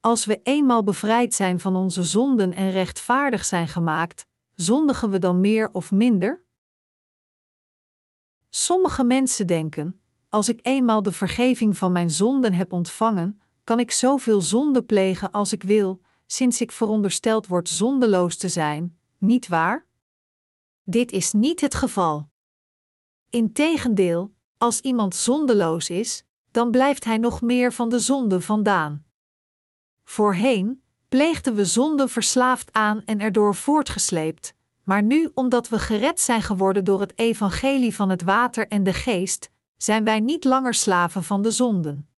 S1: Als we eenmaal bevrijd zijn van onze zonden en rechtvaardig zijn gemaakt, zondigen we dan meer of minder? Sommige mensen denken: als ik eenmaal de vergeving van mijn zonden heb ontvangen, kan ik zoveel zonde plegen als ik wil, sinds ik verondersteld word zondeloos te zijn, niet waar? Dit is niet het geval. Integendeel, als iemand zondeloos is, dan blijft hij nog meer van de zonde vandaan. Voorheen pleegden we zonde verslaafd aan en erdoor voortgesleept, maar nu, omdat we gered zijn geworden door het evangelie van het water en de geest, zijn wij niet langer slaven van de zonden.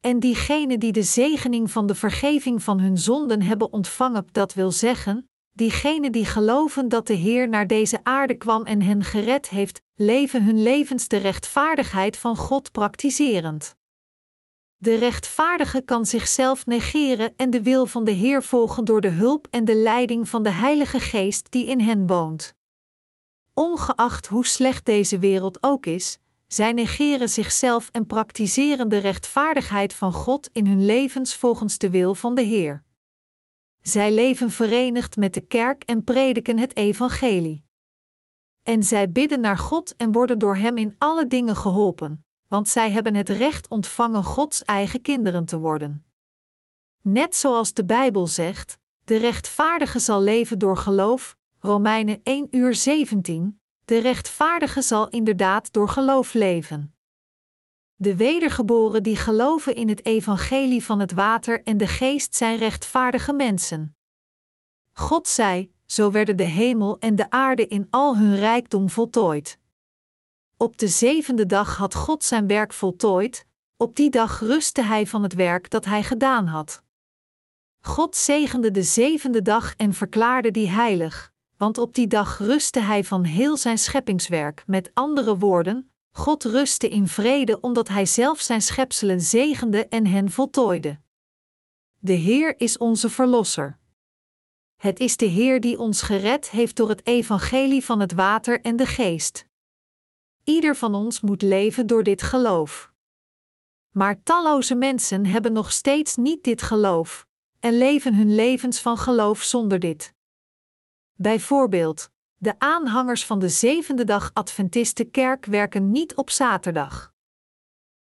S1: En diegenen die de zegening van de vergeving van hun zonden hebben ontvangen, dat wil zeggen, diegenen die geloven dat de Heer naar deze aarde kwam en hen gered heeft, leven hun levens de rechtvaardigheid van God praktiserend. De rechtvaardige kan zichzelf negeren en de wil van de Heer volgen door de hulp en de leiding van de Heilige Geest die in hen woont. Ongeacht hoe slecht deze wereld ook is, zij negeren zichzelf en praktiseren de rechtvaardigheid van God in hun levens volgens de wil van de Heer. Zij leven verenigd met de kerk en prediken het evangelie. En zij bidden naar God en worden door Hem in alle dingen geholpen want zij hebben het recht ontvangen Gods eigen kinderen te worden. Net zoals de Bijbel zegt: de rechtvaardige zal leven door geloof, Romeinen 1 uur 17, de rechtvaardige zal inderdaad door geloof leven. De wedergeboren die geloven in het evangelie van het water en de geest zijn rechtvaardige mensen. God zei: Zo werden de hemel en de aarde in al hun rijkdom voltooid. Op de zevende dag had God zijn werk voltooid, op die dag rustte hij van het werk dat hij gedaan had. God zegende de zevende dag en verklaarde die heilig, want op die dag rustte hij van heel zijn scheppingswerk. Met andere woorden, God rustte in vrede omdat hij zelf zijn schepselen zegende en hen voltooide. De Heer is onze Verlosser. Het is de Heer die ons gered heeft door het evangelie van het water en de geest. Ieder van ons moet leven door dit geloof. Maar talloze mensen hebben nog steeds niet dit geloof en leven hun levens van geloof zonder dit. Bijvoorbeeld, de aanhangers van de zevende dag Adventistenkerk werken niet op zaterdag.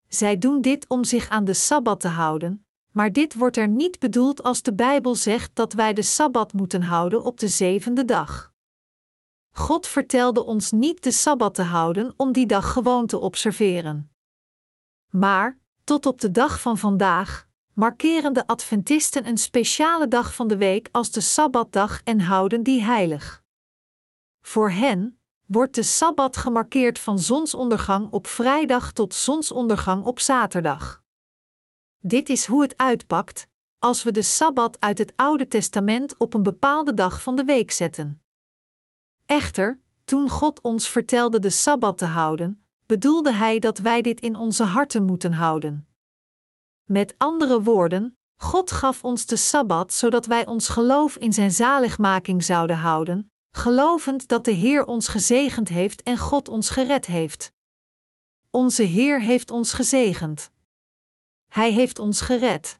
S1: Zij doen dit om zich aan de sabbat te houden, maar dit wordt er niet bedoeld als de Bijbel zegt dat wij de sabbat moeten houden op de zevende dag. God vertelde ons niet de sabbat te houden om die dag gewoon te observeren. Maar, tot op de dag van vandaag, markeren de Adventisten een speciale dag van de week als de sabbatdag en houden die heilig. Voor hen wordt de sabbat gemarkeerd van zonsondergang op vrijdag tot zonsondergang op zaterdag. Dit is hoe het uitpakt als we de sabbat uit het Oude Testament op een bepaalde dag van de week zetten. Echter, toen God ons vertelde de sabbat te houden, bedoelde Hij dat wij dit in onze harten moeten houden. Met andere woorden, God gaf ons de sabbat zodat wij ons geloof in Zijn zaligmaking zouden houden, gelovend dat de Heer ons gezegend heeft en God ons gered heeft. Onze Heer heeft ons gezegend. Hij heeft ons gered.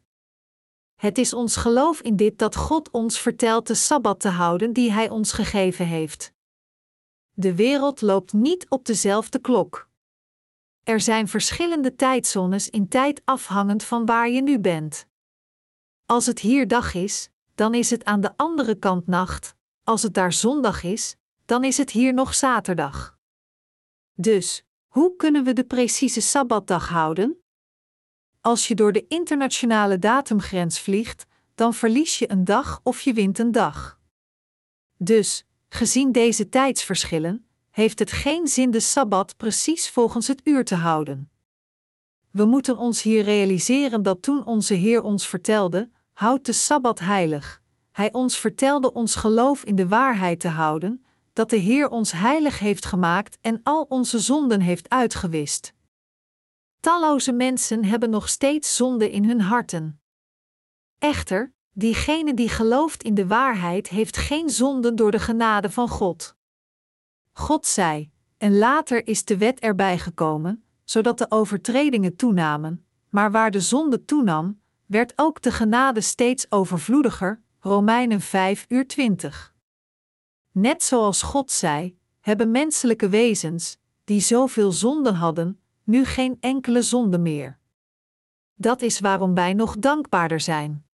S1: Het is ons geloof in dit dat God ons vertelt de sabbat te houden die Hij ons gegeven heeft. De wereld loopt niet op dezelfde klok. Er zijn verschillende tijdzones in tijd afhangend van waar je nu bent. Als het hier dag is, dan is het aan de andere kant nacht. Als het daar zondag is, dan is het hier nog zaterdag. Dus, hoe kunnen we de precieze sabbatdag houden? Als je door de internationale datumgrens vliegt, dan verlies je een dag of je wint een dag. Dus, Gezien deze tijdsverschillen, heeft het geen zin de sabbat precies volgens het uur te houden. We moeten ons hier realiseren dat toen onze Heer ons vertelde: houd de sabbat heilig, Hij ons vertelde ons geloof in de waarheid te houden, dat de Heer ons heilig heeft gemaakt en al onze zonden heeft uitgewist. Talloze mensen hebben nog steeds zonde in hun harten. Echter, diegene die gelooft in de waarheid heeft geen zonden door de genade van God. God zei, en later is de wet erbij gekomen, zodat de overtredingen toenamen, maar waar de zonde toenam, werd ook de genade steeds overvloediger. Romeinen 5 uur 20. Net zoals God zei, hebben menselijke wezens, die zoveel zonden hadden, nu geen enkele zonde meer. Dat is waarom wij nog dankbaarder zijn.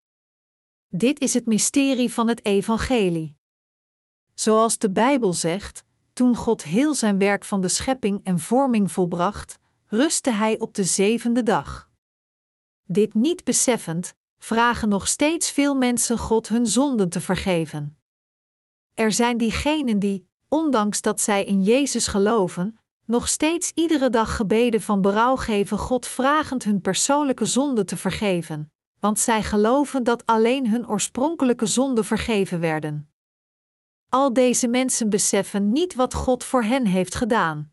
S1: Dit is het mysterie van het Evangelie. Zoals de Bijbel zegt, toen God heel zijn werk van de schepping en vorming volbracht, rustte Hij op de zevende dag. Dit niet beseffend, vragen nog steeds veel mensen God hun zonden te vergeven. Er zijn diegenen die, ondanks dat zij in Jezus geloven, nog steeds iedere dag gebeden van berouw geven God vragend hun persoonlijke zonde te vergeven, want zij geloven dat alleen hun oorspronkelijke zonden vergeven werden. Al deze mensen beseffen niet wat God voor hen heeft gedaan.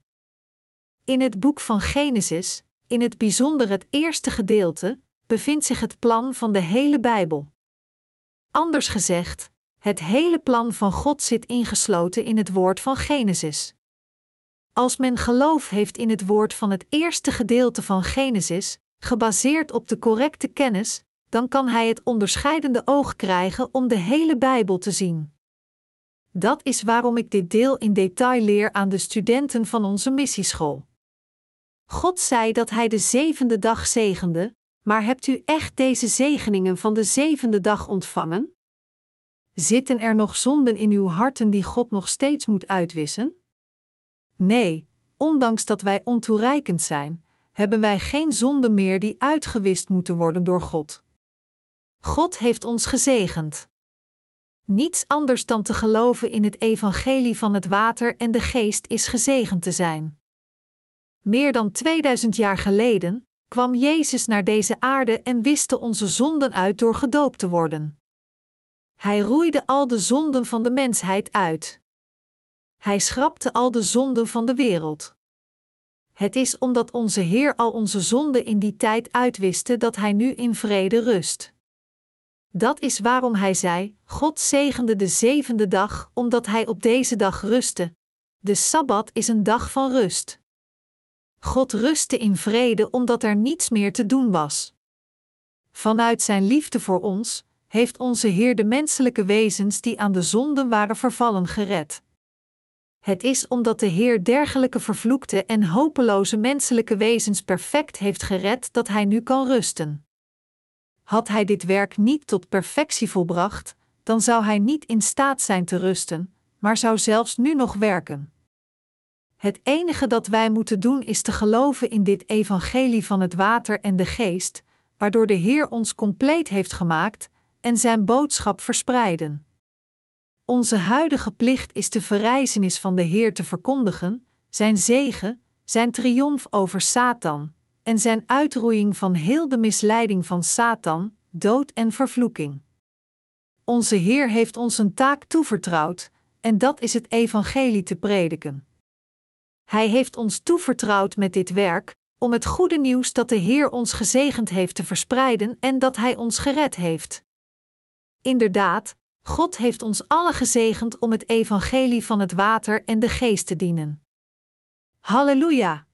S1: In het boek van Genesis, in het bijzonder het eerste gedeelte, bevindt zich het plan van de hele Bijbel. Anders gezegd, het hele plan van God zit ingesloten in het woord van Genesis. Als men geloof heeft in het woord van het eerste gedeelte van Genesis, gebaseerd op de correcte kennis, dan kan hij het onderscheidende oog krijgen om de hele Bijbel te zien. Dat is waarom ik dit deel in detail leer aan de studenten van onze missieschool. God zei dat Hij de zevende dag zegende, maar hebt u echt deze zegeningen van de zevende dag ontvangen? Zitten er nog zonden in uw harten die God nog steeds moet uitwissen? Nee, ondanks dat wij ontoereikend zijn, hebben wij geen zonden meer die uitgewist moeten worden door God. God heeft ons gezegend. Niets anders dan te geloven in het evangelie van het water en de geest is gezegend te zijn. Meer dan 2000 jaar geleden kwam Jezus naar deze aarde en wiste onze zonden uit door gedoopt te worden. Hij roeide al de zonden van de mensheid uit. Hij schrapte al de zonden van de wereld. Het is omdat onze Heer al onze zonden in die tijd uitwiste dat Hij nu in vrede rust. Dat is waarom Hij zei: God zegende de zevende dag, omdat Hij op deze dag rustte. De sabbat is een dag van rust. God rustte in vrede omdat er niets meer te doen was. Vanuit Zijn liefde voor ons heeft onze Heer de menselijke wezens die aan de zonden waren vervallen gered. Het is omdat de Heer dergelijke vervloekte en hopeloze menselijke wezens perfect heeft gered dat Hij nu kan rusten. Had Hij dit werk niet tot perfectie volbracht, dan zou Hij niet in staat zijn te rusten, maar zou zelfs nu nog werken. Het enige dat wij moeten doen is te geloven in dit evangelie van het water en de geest, waardoor de Heer ons compleet heeft gemaakt en zijn boodschap verspreiden. Onze huidige plicht is de verrijzenis van de Heer te verkondigen, zijn zegen, zijn triomf over Satan en zijn uitroeiing van heel de misleiding van Satan, dood en vervloeking. Onze Heer heeft ons een taak toevertrouwd, en dat is het evangelie te prediken. Hij heeft ons toevertrouwd met dit werk, om het goede nieuws dat de Heer ons gezegend heeft te verspreiden en dat Hij ons gered heeft. Inderdaad, God heeft ons allen gezegend om het evangelie van het water en de geest te dienen. Halleluja!